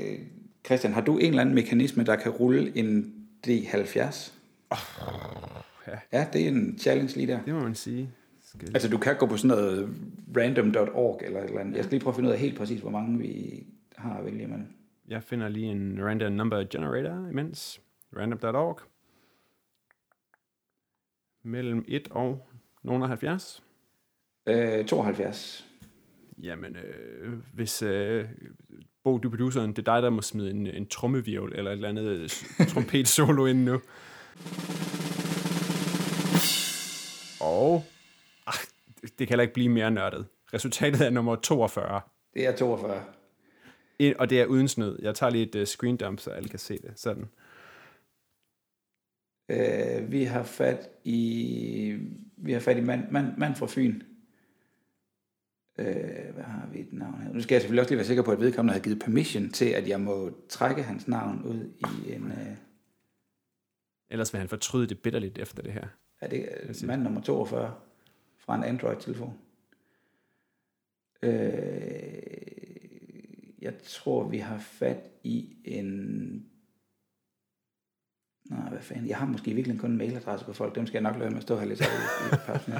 Christian, har du en eller anden mekanisme, der kan rulle en D70? Oh, ja. ja, det er en challenge lige der. Det må man sige. Skal... Altså du kan gå på sådan noget random.org eller et eller andet. Jeg skal lige prøve at finde ud af helt præcis, hvor mange vi har at vælge imellem. Jeg finder lige en random number generator imens. Random.org. Mellem 1 og nogen 70. Øh, 72. Jamen, øh, hvis øh, Bo, du er produceren, det er dig, der må smide en, en trommevirvel eller et eller andet (laughs) trompet solo ind nu. Og ah, det kan heller ikke blive mere nørdet. Resultatet er nummer 42. Det er 42. En, og det er uden snød. Jeg tager lige et uh, screen dump, så alle kan se det. Sådan. Øh, vi har fat i vi har fat i mand, mand, mand fra Fyn. Øh, hvad har vi et navn her? Nu skal jeg selvfølgelig også lige være sikker på, at vedkommende har givet permission til, at jeg må trække hans navn ud i en... Øh, Ellers vil han fortryde det bitterligt efter det her. er det øh, mand nummer 42 fra en Android-telefon. Øh, jeg tror, vi har fat i en... Nå, hvad fanden. Jeg har måske virkelig kun en mailadresse på folk. Dem skal jeg nok lade med at stå her lidt i, i pausen.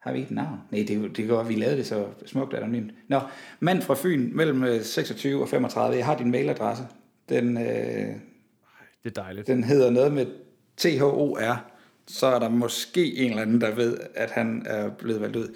Har vi ikke et navn? Nej, det, det går, vi lavede det så smukt anonymt. Nå, mand fra Fyn mellem øh, 26 og 35. Jeg har din mailadresse. Den, øh, Det er dejligt. den hedder noget med THOR. Så er der måske en eller anden, der ved, at han er blevet valgt ud.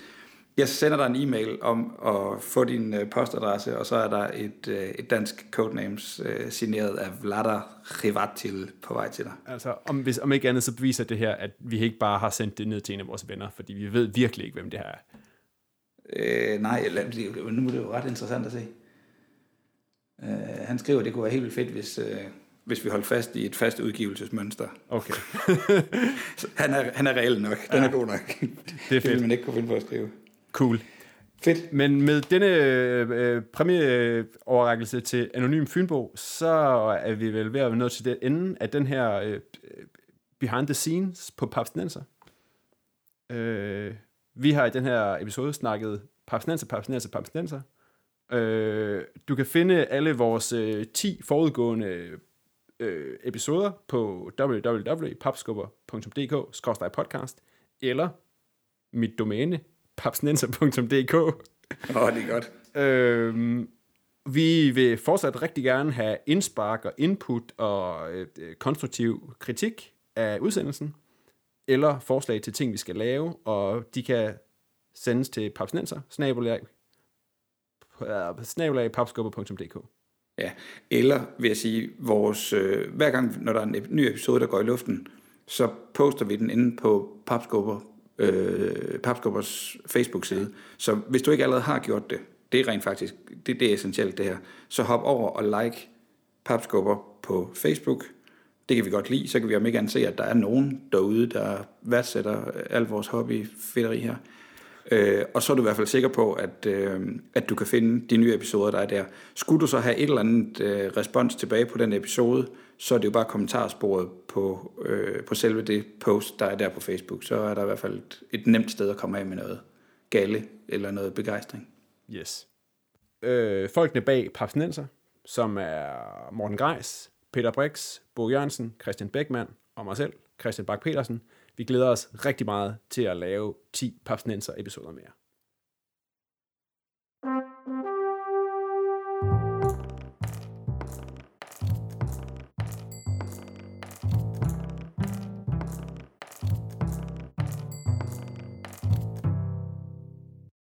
Jeg sender dig en e-mail om at få din øh, postadresse, og så er der et, øh, et dansk codenames øh, signeret af Vladar Rivatil på vej til dig. Altså, om, hvis, om ikke andet, så beviser det her, at vi ikke bare har sendt det ned til en af vores venner, fordi vi ved virkelig ikke, hvem det her er. Øh, nej, nu er det jo ret interessant at se. Øh, han skriver, at det kunne være helt vildt fedt, hvis, øh, hvis vi holdt fast i et fast udgivelsesmønster. Okay. (laughs) Han er, han er reel nok. Den ja. er god nok. Det, (laughs) det fedt. vil man ikke kunne finde på at skrive. Cool. Fedt. Men med denne øh, præmieoverrækkelse til Anonym Fynbo, så er vi vel ved at nå til det ende af den her øh, behind the scenes på Papsnenser. Øh, vi har i den her episode snakket Papsnenser, Papsnenser, Papsnenser. Øh, du kan finde alle vores øh, 10 forudgående øh, episoder på www.papskubber.dk-podcast eller mit domæne papsnenser.dk Åh, oh, det er godt. Øhm, vi vil fortsat rigtig gerne have indspark og input og øh, konstruktiv kritik af udsendelsen, eller forslag til ting, vi skal lave, og de kan sendes til papsnenser, snabelag, snabelag papskubber.dk. Ja, eller vil jeg sige, vores, øh, hver gang, når der er en ep- ny episode, der går i luften, så poster vi den inde på Papskubber, øh, Papskubbers Facebook-side. Så hvis du ikke allerede har gjort det, det er rent faktisk, det, det er essentielt det her, så hop over og like Papskubber på Facebook. Det kan vi godt lide, så kan vi om ikke andet se, at der er nogen derude, der værdsætter øh, al vores hobby her. Øh, og så er du i hvert fald sikker på, at, øh, at du kan finde de nye episoder, der er der. Skulle du så have et eller andet øh, respons tilbage på den episode, så er det jo bare kommentarsporet på, øh, på selve det post, der er der på Facebook. Så er der i hvert fald et, et nemt sted at komme af med noget galle eller noget begejstring. Yes. Øh, folkene bag Papsnenser, som er Morten Greis, Peter Brix, Bo Jørgensen, Christian Beckmann og mig selv, Christian Bak petersen vi glæder os rigtig meget til at lave 10 Papsnenser episoder mere.